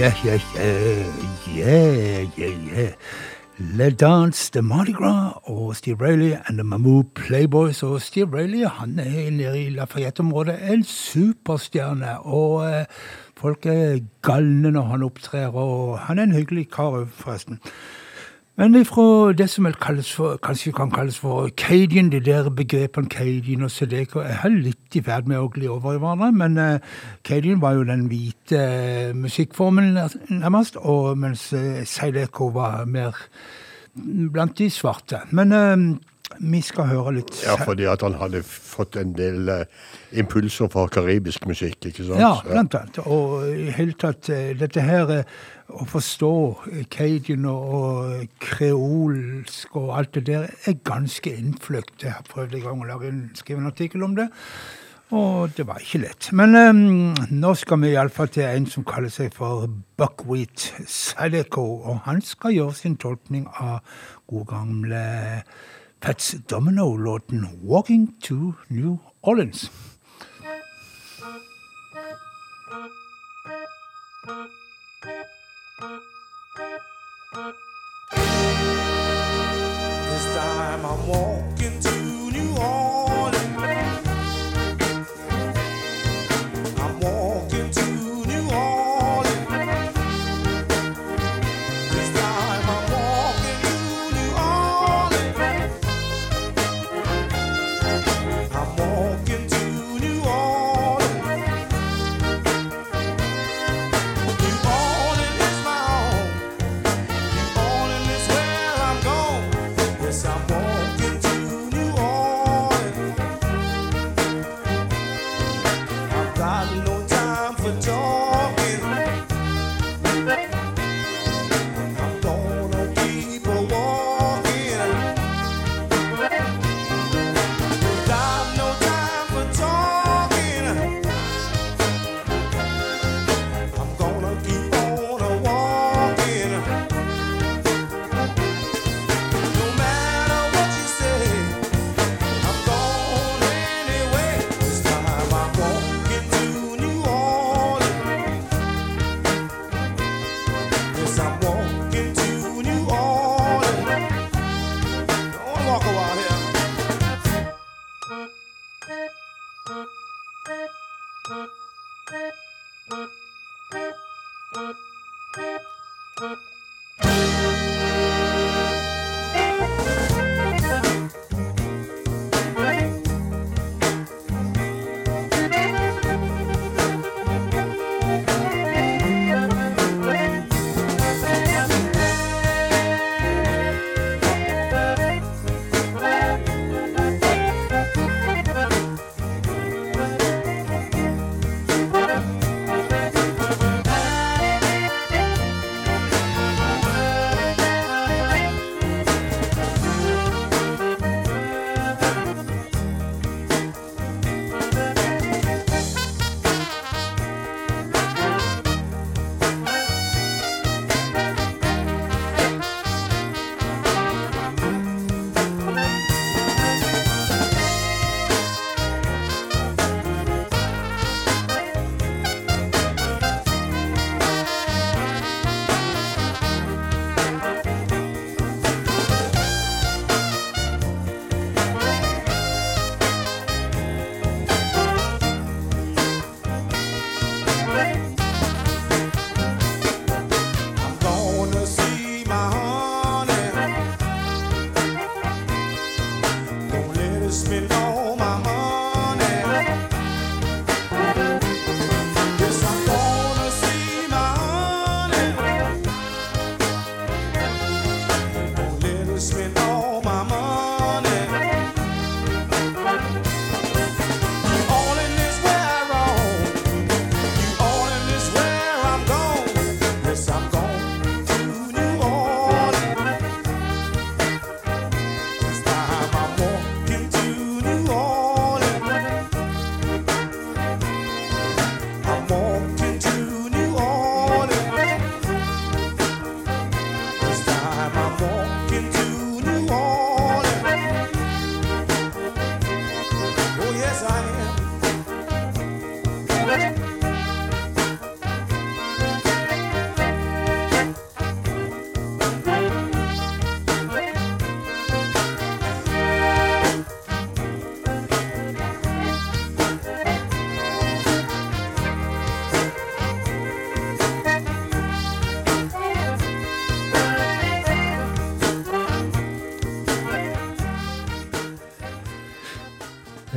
Yeah, yeah, yeah, yeah, yeah. Le Dance, The Mardi Gras og Steve Rayleigh and The Mamou Playboys. Og Steve Rayleigh han er nede i Lafayette-området en superstjerne. Og eh, folk er galne når han opptrer, og han er en hyggelig kar forresten. Men ifra det som for, kanskje kan kalles for Cadian, de der begrepene Cadian og Sedeko, er litt i ferd med å gli over i hverandre. Men uh, Cadian var jo den hvite uh, musikkformen nærmest, og mens uh, Sedeko var mer blant de svarte. Men uh, vi skal høre litt Ja, fordi at han hadde fått en del eh, impulser fra karibisk musikk, ikke sant? Ja, blant annet. Og i hele tatt eh, dette her eh, å forstå cajun og, kreolsk og alt det der er ganske innfløkt. Jeg har prøvd en gang å lage en, skrive en artikkel om det, og det var ikke lett. Men eh, nå skal vi iallfall til en som kaller seg for Buckwheat Sadeko, og han skal gjøre sin tolkning av gode gamle Fats Domino-låten 'Walking to New Orleans'. This time I'm walking to New Orleans.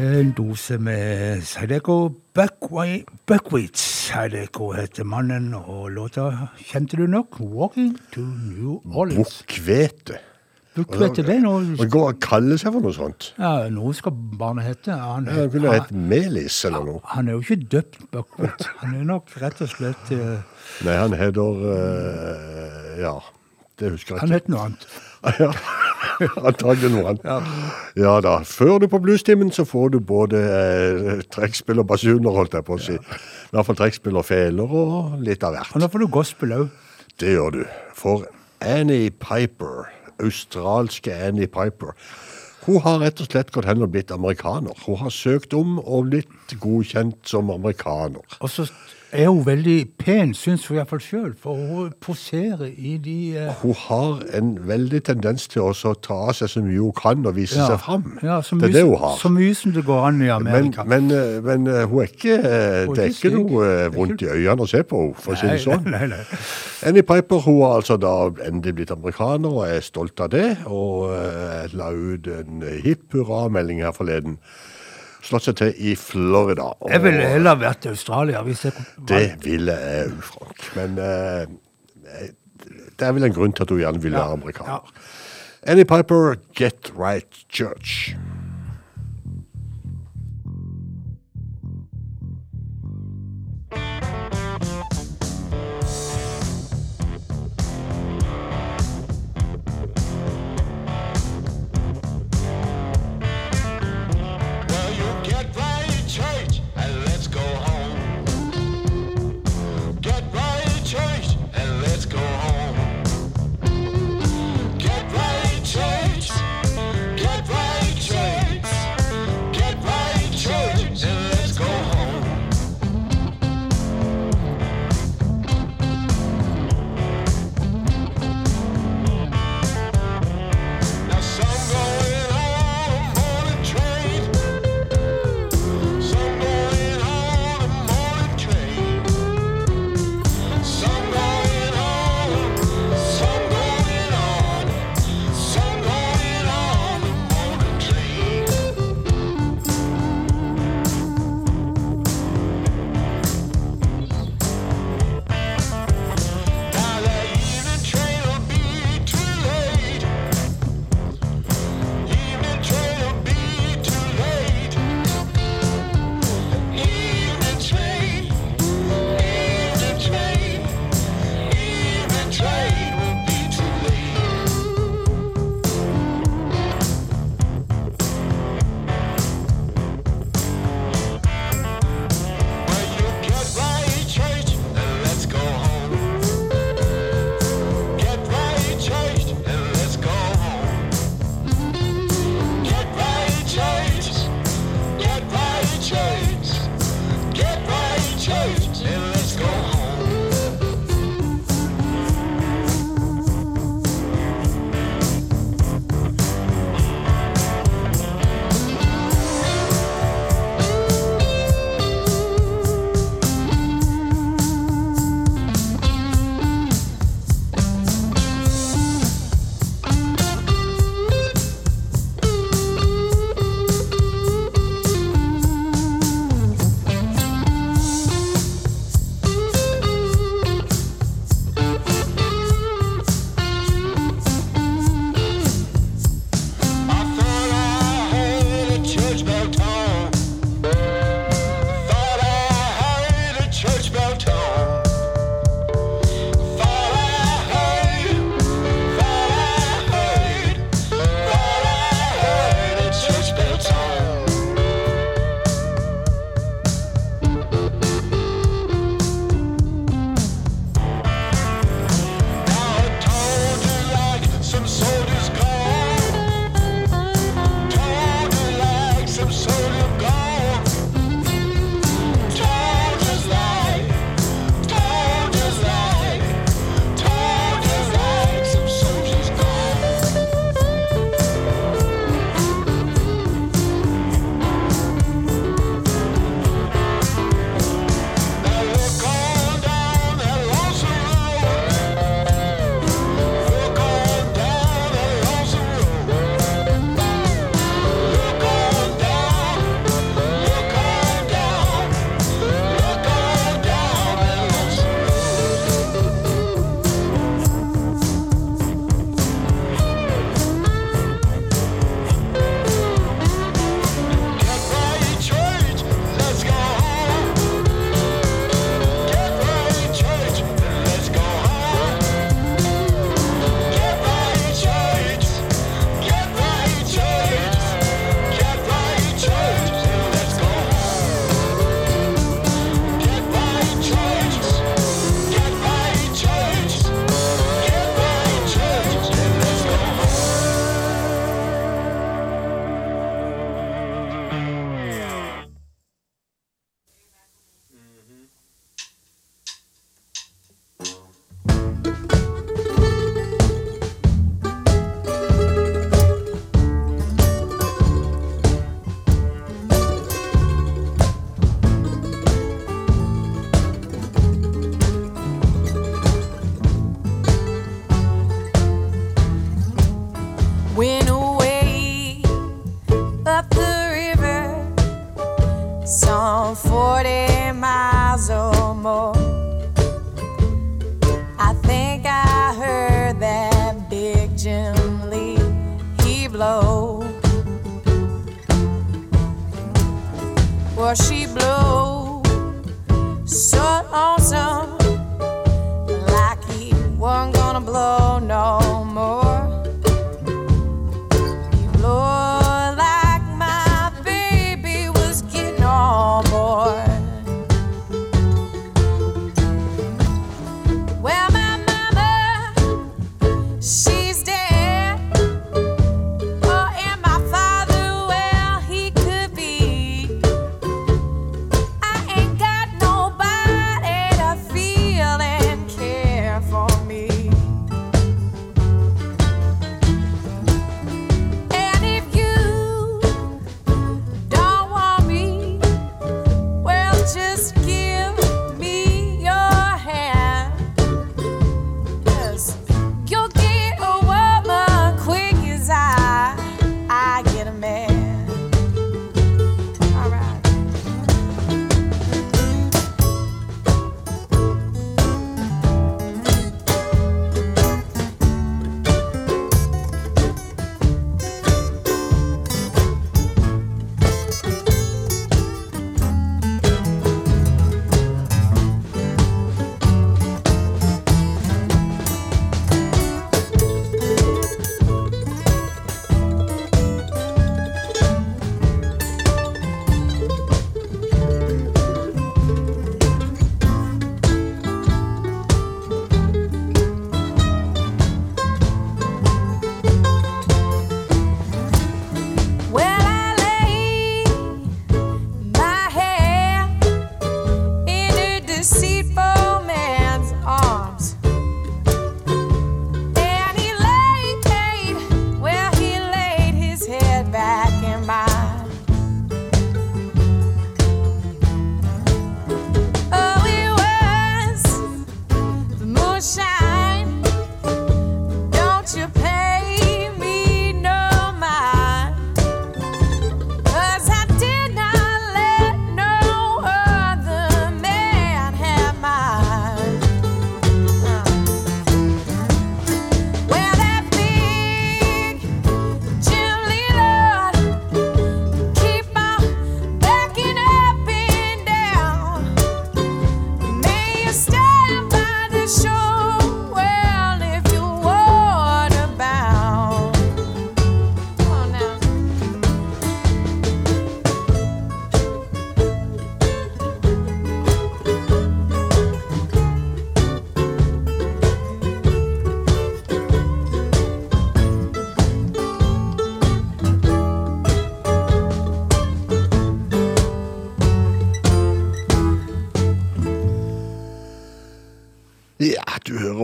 En dose med Sadeko. Buckwheat, Sadeko heter mannen, og låta kjente du nok, 'Walking to New Orleans'. Bukkvete. Bukkvete, det er noe Man går og kaller seg for noe sånt? ja, Noe skal barnet hete. Han, Ja, han kunne hett Melis eller noe. han er jo ikke døpt Buckwheat. Han er nok rett og slett uh... Nei, han heter uh, Ja, det husker jeg ikke. Han het noe annet. *laughs* Ja, antagelig noe annet. Ja da. Før du på bluestimen, så får du både eh, trekkspill og basuner, holdt jeg på å si. I hvert fall trekkspill og feler og litt av hvert. Og nå får du gospel òg. Det gjør du. For Annie Piper, australske Annie Piper, hun har rett og slett gått hen og blitt amerikaner. Hun har søkt om og blitt godkjent som amerikaner. Og så er hun veldig pen, syns hun iallfall sjøl, for hun poserer i de eh, Hun har en veldig tendens til å ta av seg så mye hun kan og vise ja, seg fram. Ja, det det mye, er det hun har. Så mye som det går an i Amerika. men, eh, men eh, hun er ikke, eh, Hun er det er ikke noe vondt i øynene å se på henne, for å si det sånn. nei, nei. Annie Piper hun har altså da endelig blitt amerikaner og er stolt av det, og uh, la ut en hipp hurra-melding her forleden. Slått seg til i Florida. Og Jeg ville heller vært i Australia. hvis jeg det ville jeg òg, Frank. Men eh, det er vel en grunn til at hun gjerne vil være amerikaner. Annie Piper, Get Right Church.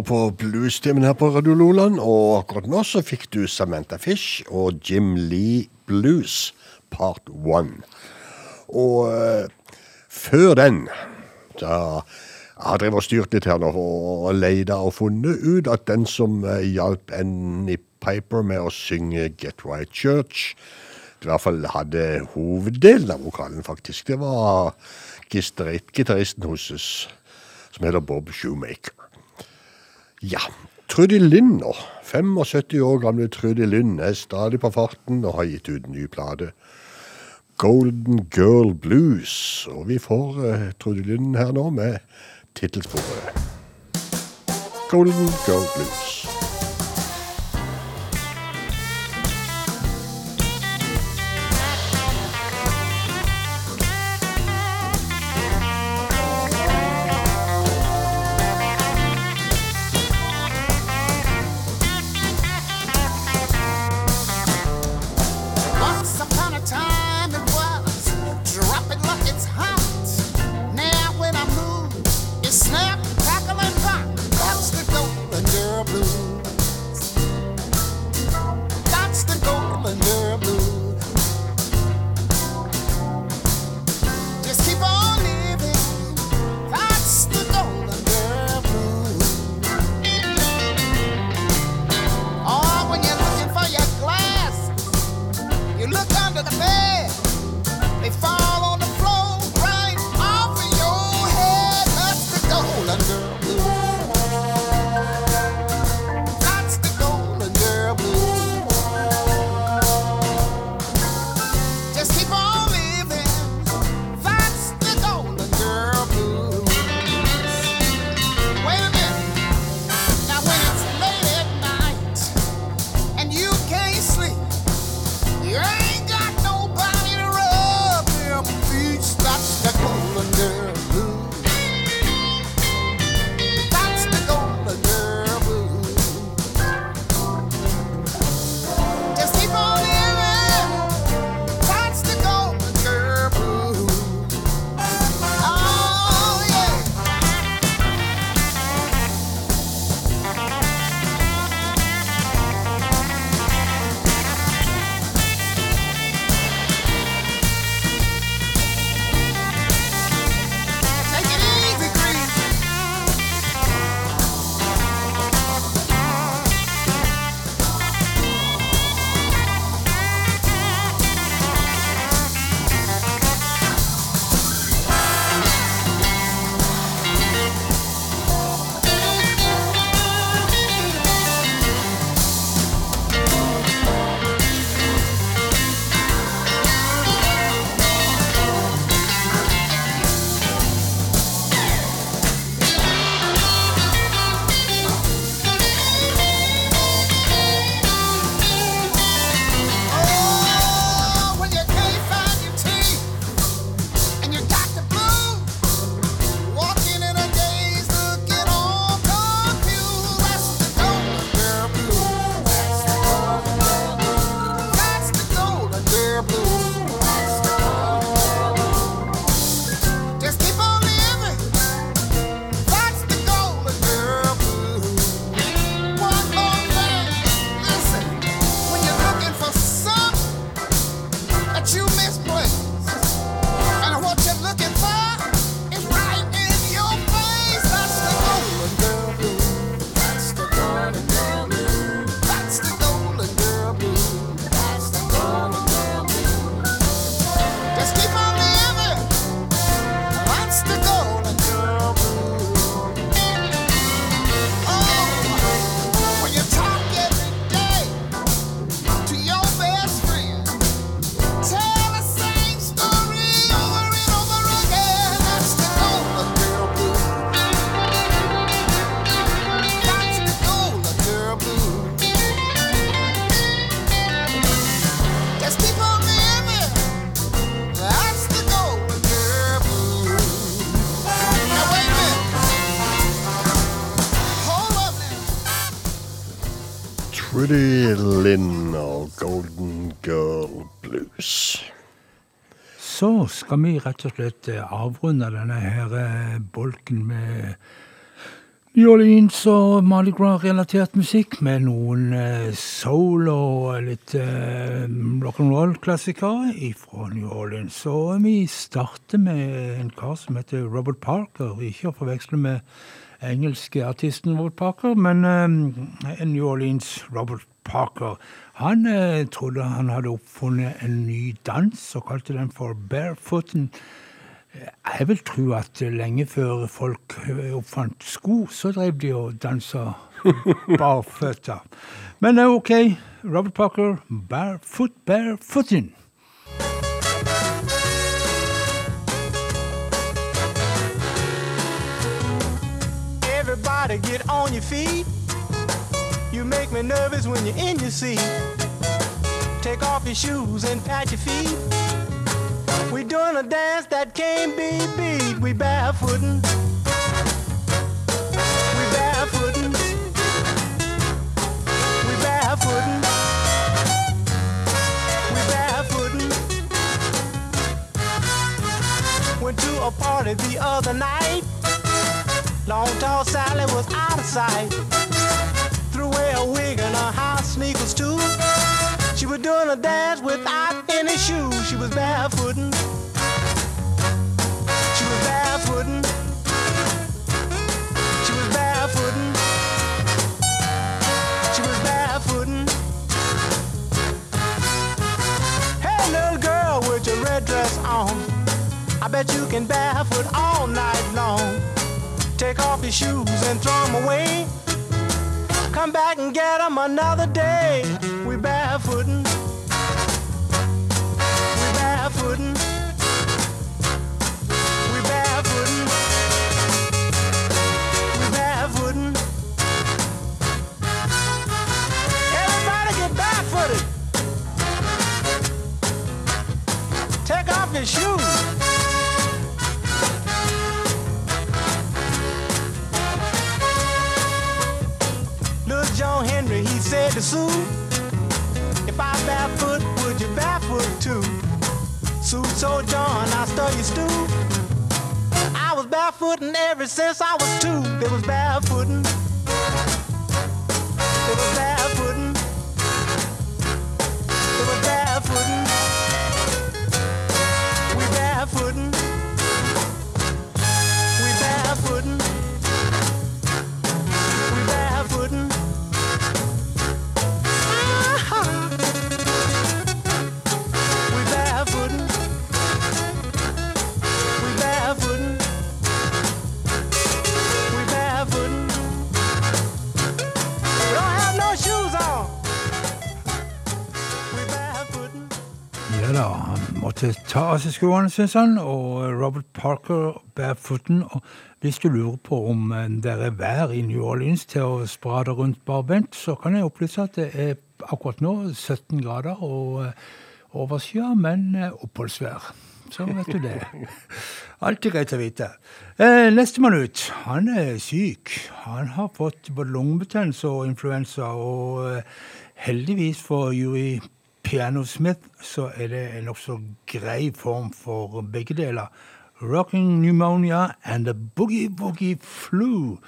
Hører på bluestimen her på Radio Loland, og akkurat nå så fikk du Samantha Fish og Jim Lee Blues part one. Og uh, før den, da jeg drevet og styrt litt her nå og leita og funnet ut at den som uh, hjalp Annie Piper med å synge Get Right Church, i hvert fall hadde hoveddelen av vokalen faktisk, det var gitarist- gitaristen hennes, som heter Bob Shoemaker. Ja, Trudy nå. 75 år gamle Trudy Lynn er stadig på farten og har gitt ut en ny plate. Golden Girl Blues. Og vi får uh, Trudy Lynn her nå med tittelsporet. Golden Girl Blues. Skal vi rett og slett eh, avrunde denne her eh, bolken med New Orleans og Mardi Gras-relatert musikk med noen eh, soul og litt rock'n'roll-klassikere fra New Orleans. Og vi starter med en kar som heter Robert Parker, ikke å forveksle med engelske artisten Robert Parker, men en New Orleans Robert Parker. Han eh, trodde han hadde oppfunnet en ny dans og kalte den for barefooten. Jeg vil tro at lenge før folk eh, oppfant sko, så drev de og dansa *laughs* barføtta. Men eh, OK, Robert Parker, barefoot, Barefooten. Everybody get on your feet. You make me nervous when you're in your seat. Take off your shoes and pat your feet. We doing a dance that can't be beat. We barefootin'. We barefootin'. We barefootin'. We barefootin'. Went to a party the other night. Long tall Sally was out of sight wear a wig and her high sneakers too. She was doing a dance without any shoes. She was barefootin'. She was barefootin'. She was barefootin'. She was barefootin'. Hey, little girl with your red dress on. I bet you can barefoot all night long. Take off your shoes and throw them away. Come back and get them another day. We barefootin'. We barefootin'. We barefootin'. We barefootin'. Everybody get barefooted. Take off your shoes. To Sue, If I barefoot, would you barefoot too? Sue so John, I your stew. I was barefooting ever since I was two. It was barefooting. It was barefooting. Ta av seg skoene, synes han, og Robert Parker barefooten. Og hvis du lurer på om eh, det er vær i New Orleans til å sprade rundt barbent, så kan jeg opplyse at det er akkurat nå 17 grader og eh, overskya, men eh, oppholdsvær. Så vet du det. *laughs* Alltid greit å vite. Eh, Nestemann ut, han er syk. Han har fått både lungebetennelse og influensa, og eh, heldigvis for Yuri Piano Smith så er det en nokså grei form for begge deler. Rocking pneumonia and a boogie-woogie flu.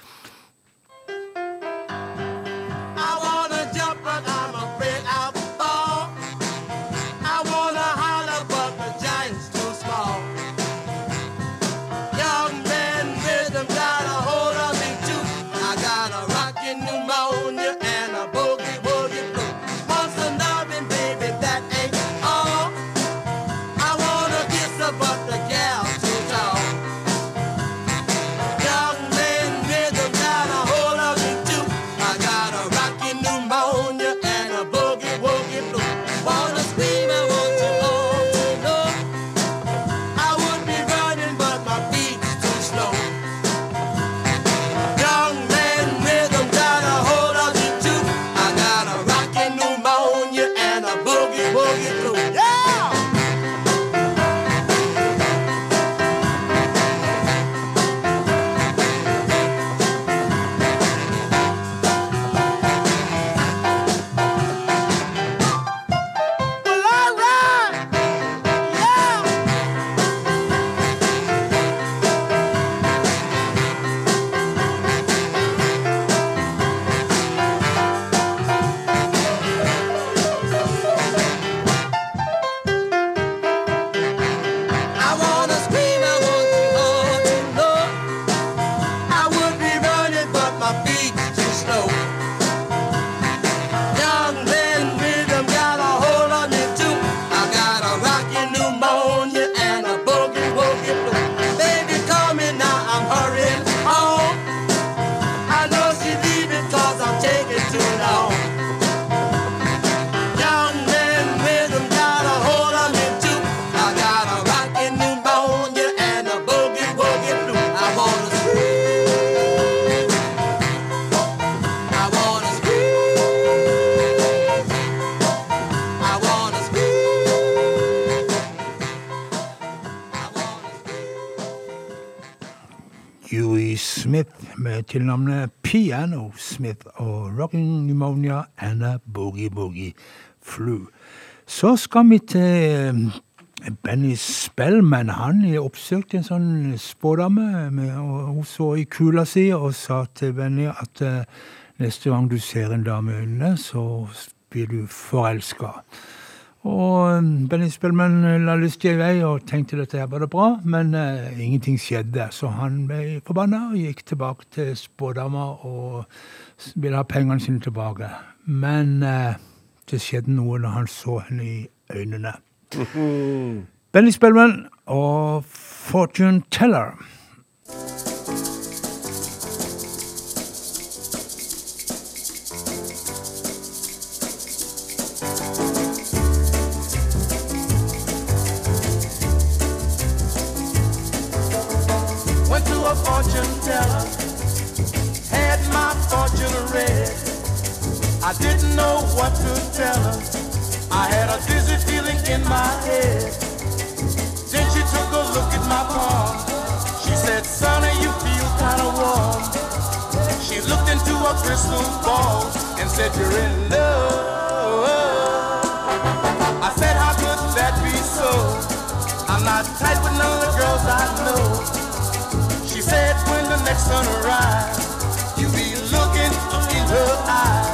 Tilnavnet Piano Smith og Rocking Pneumonia and a Boogie Boogie Flu. Så skal vi til eh, Benny Spellman. Han oppsøkte en sånn spådame, hun så i kula si og sa til Benny at eh, neste gang du ser en dame under, så blir du forelska. Og eh, Benny Spellman la lystig i vei og tenkte dette her var det bra, men uh, ingenting skjedde. Så han ble forbanna og gikk tilbake til spådama og ville ha pengene sine tilbake. Men uh, det skjedde noe når han så henne i øynene. *laughs* Benny Spellman og Fortune Teller. I didn't know what to tell her. I had a dizzy feeling in my head. Then she took a look at my palm. She said, Sonny, you feel kinda warm. She looked into a crystal ball and said, You're in love. I said, How could that be so? I'm not tight with none of the girls I know. She said when the next sun arrives, you'll be looking in her eyes.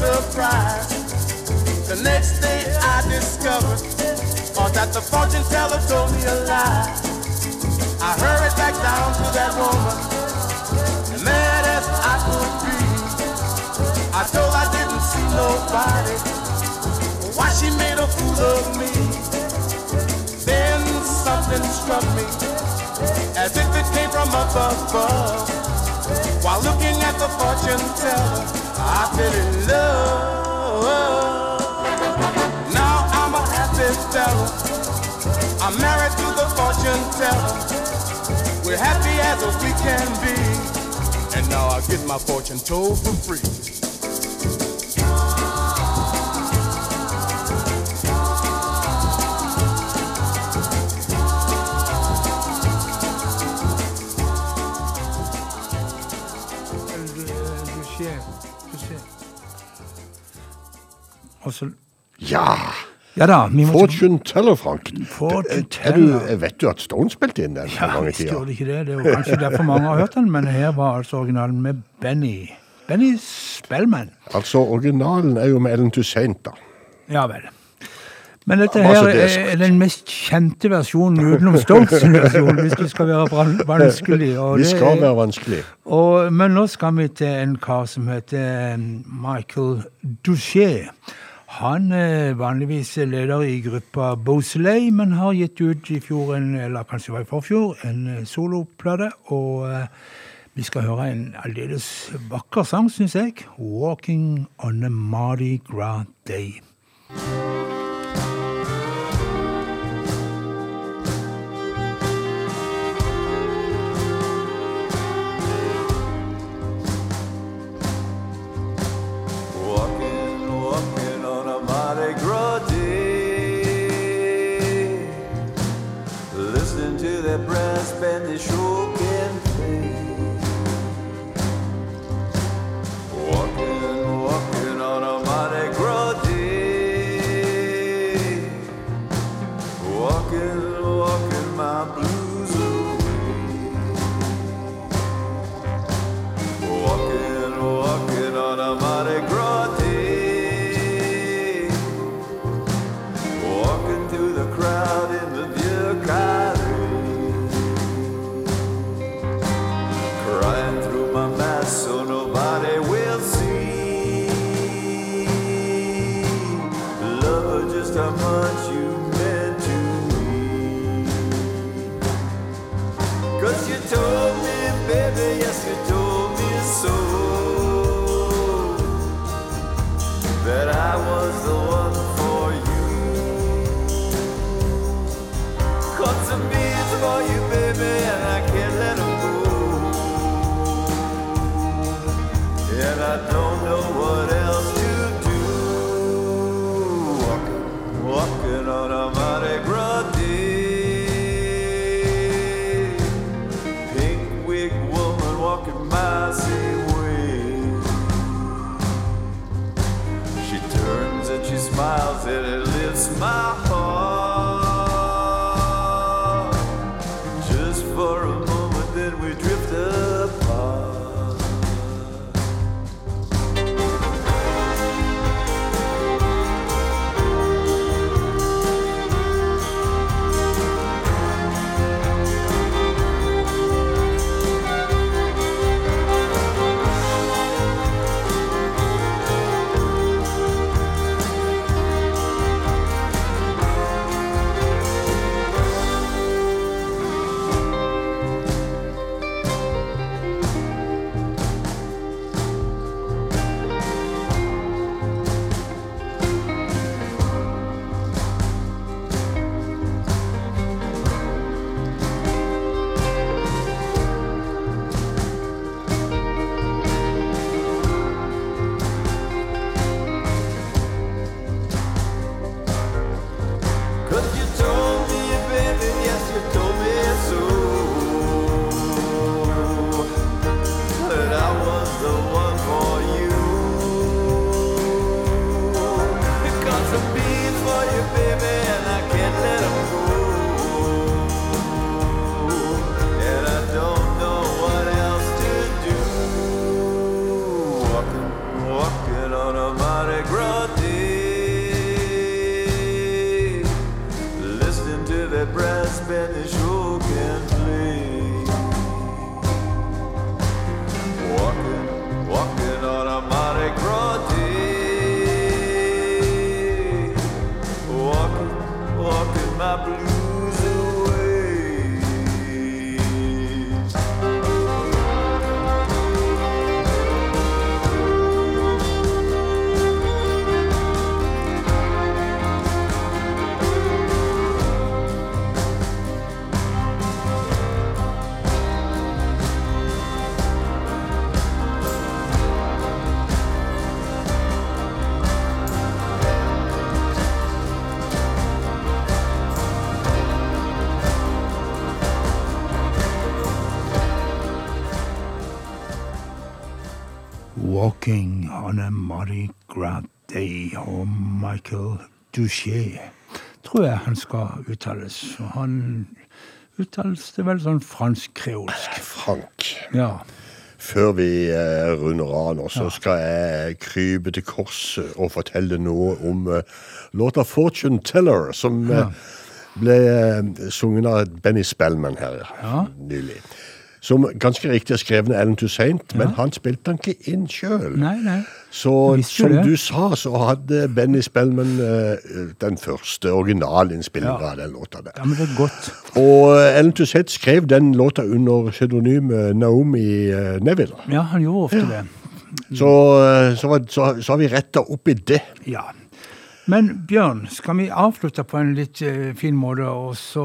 Surprise. The next day I discovered that the fortune teller told me a lie. I hurried back down to that woman, mad as I could be. I told I didn't see nobody, why she made a fool of me. Then something struck me, as if it came from up above. While looking at the fortune teller, I fell in love. Now I'm a happy fella. I'm married to the fortune teller. We're happy as we can be. And now I get my fortune told for free. Ja! Ja da. Fortune Teller, Frank. Fortune Er du, vet du at Stone spilte inn den Ja, visst gjorde det ikke det. Det er jo kanskje derfor mange har hørt den, men her var altså originalen med Benny. Benny Spellman. Altså, originalen er jo med Ellen Toussaint, da. Ja vel. Men dette her er den mest kjente versjonen utenom Stones-versjonen, hvis det skal være vanskelig. Vi skal være vanskelig. Og, men nå skal vi til en kar som heter Michael Douchet. Han er vanligvis leder i gruppa Bosley, men har gitt ut i fjor, eller kanskje var i forfjor, en eh, soloplate. Og eh, vi skal høre en aldeles vakker sang, syns jeg. 'Walking on a Mardi Gras Day'. Brass band, and I can't. And I don't Walking on a Mardi Gras Day og Michael Duché, tror jeg han skal uttales. Han uttales det vel sånn fransk-kreolsk. Frank. Ja. Før vi eh, runder av nå, så skal jeg krype til korset og fortelle noe om eh, låta 'Fortune Teller', som eh, Ja. ble eh, sunget av Benny Spellman her Ja. nylig. Som ganske riktig er skrevet av Ellen Toussaint, men han spilte han ikke inn sjøl. Så som det. du sa, så hadde Benny Spellman eh, den første originalinnspillinga Ja. av den låta der. Ja, men det er godt. Og eh, Ellen Toussaint skrev den låta under pseudonymet Naomi eh, Neville. Ja, han gjorde ofte det. Så, eh, så, så, så har vi retta opp i det. Ja. Men Bjørn, skal vi avslutte på en litt uh, fin måte, og så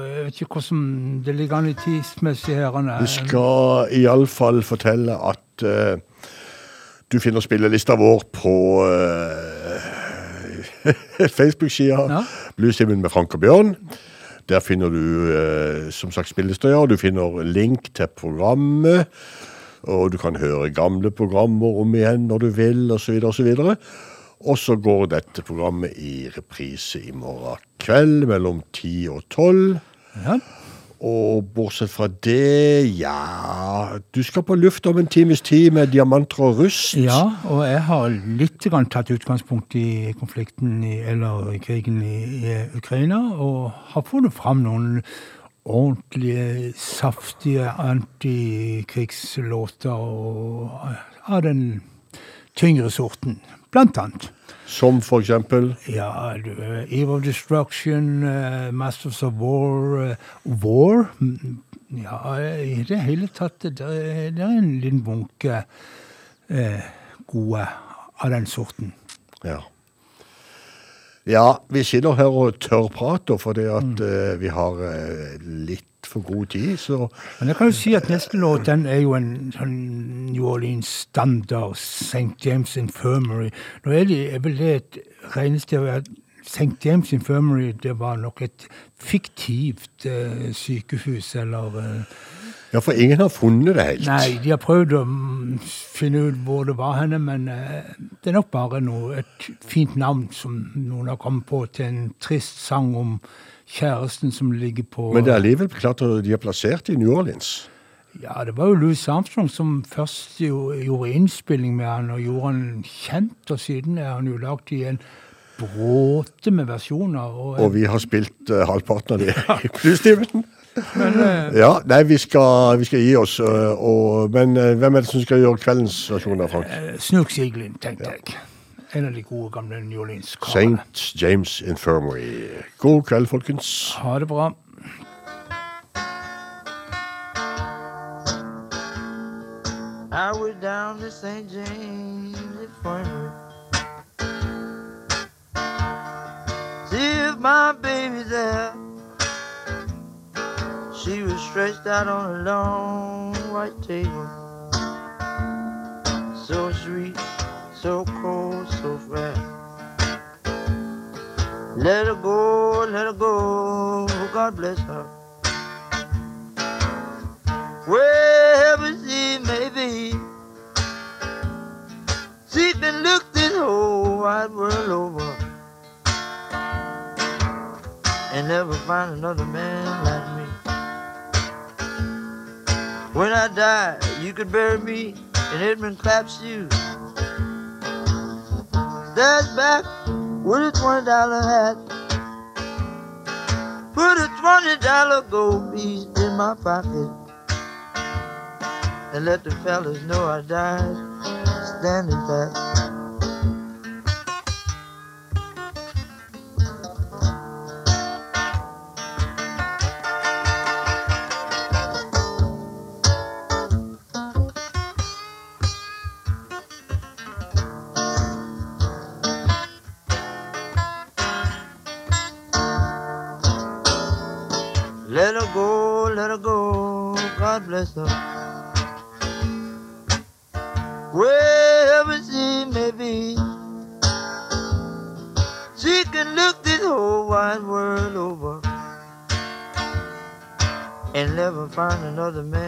Jeg vet ikke hvordan det ligger an i tidsmessig her. Vi skal iallfall fortelle at uh, du finner spillelista vår på uh, *laughs* Facebook-sida Ja. Simen med Frank og Bjørn. Der finner du eh, som sagt spillestøyer, Du finner link til programmet. Og du kan høre gamle programmer om igjen når du vil, osv., osv. Og så går dette programmet i reprise i morgen kveld mellom 10 og 12. Ja. Og bortsett fra det, ja Du skal på luft om en times tid med diamanter og rust. Ja, og jeg har litt grann tatt utgangspunkt i konflikten i, eller krigen i, i Ukraina, og har funnet fram noen ordentlige, saftige antikrigslåter av den tyngre sorten, blant annet. Som for eksempel Ja, Eve of Destruction, uh, Masters of War uh, War? Mm, Ja, i det hele tatt Det er, det en liten bunke uh, gode av den sorten. Ja. Ja, vi sitter her og tørrprater fordi at eh, vi har litt for god tid, så Men jeg kan jo si at neste låt den er jo en sånn New Orleans-standard, St. James Infirmary. Nå er det vel det et regnested at St. James Infirmary det var nok et fiktivt eh, sykehus, eller eh, Ja, for ingen har funnet det helt. Nei, de har prøvd å mm, finne ut hvor det var henne, men eh, det er nok bare noe, et fint navn som noen har kommet på til en trist sang om kjæresten som ligger på Men det er allikevel klart at de er plassert i New Orleans. Ja, det var jo Louis Armstrong som først jo, gjorde innspilling med han, og gjorde han kjent, og siden er han jo lagd i en bråte med versjoner. Og, Og vi har spilt uh, halvparten av det i Bluestimen. Men, eh, Ja, nei, vi skal, vi skal gi oss. Uh, og, men hvem er det som skal gjøre kveldens versjon av Frank? Snook Siglin, tenkte jeg. En av de gode gamle New Orleans-karene. St. James Infirmary. God kveld, folkens. Ha det bra. I was down to St. James Infirmary. See if my baby's there. She was stretched out on a long white table. So sweet, so cold, so fair. Let her go, let her go, God bless her. Wherever she may be, she can look this whole wide world over. and never find another man like me. When I die, you could bury me in Edmund Clapp's shoes. Dad's back with a twenty dollar hat. Put a twenty dollar gold piece in my pocket. And let the fellas know I died standing back. another man.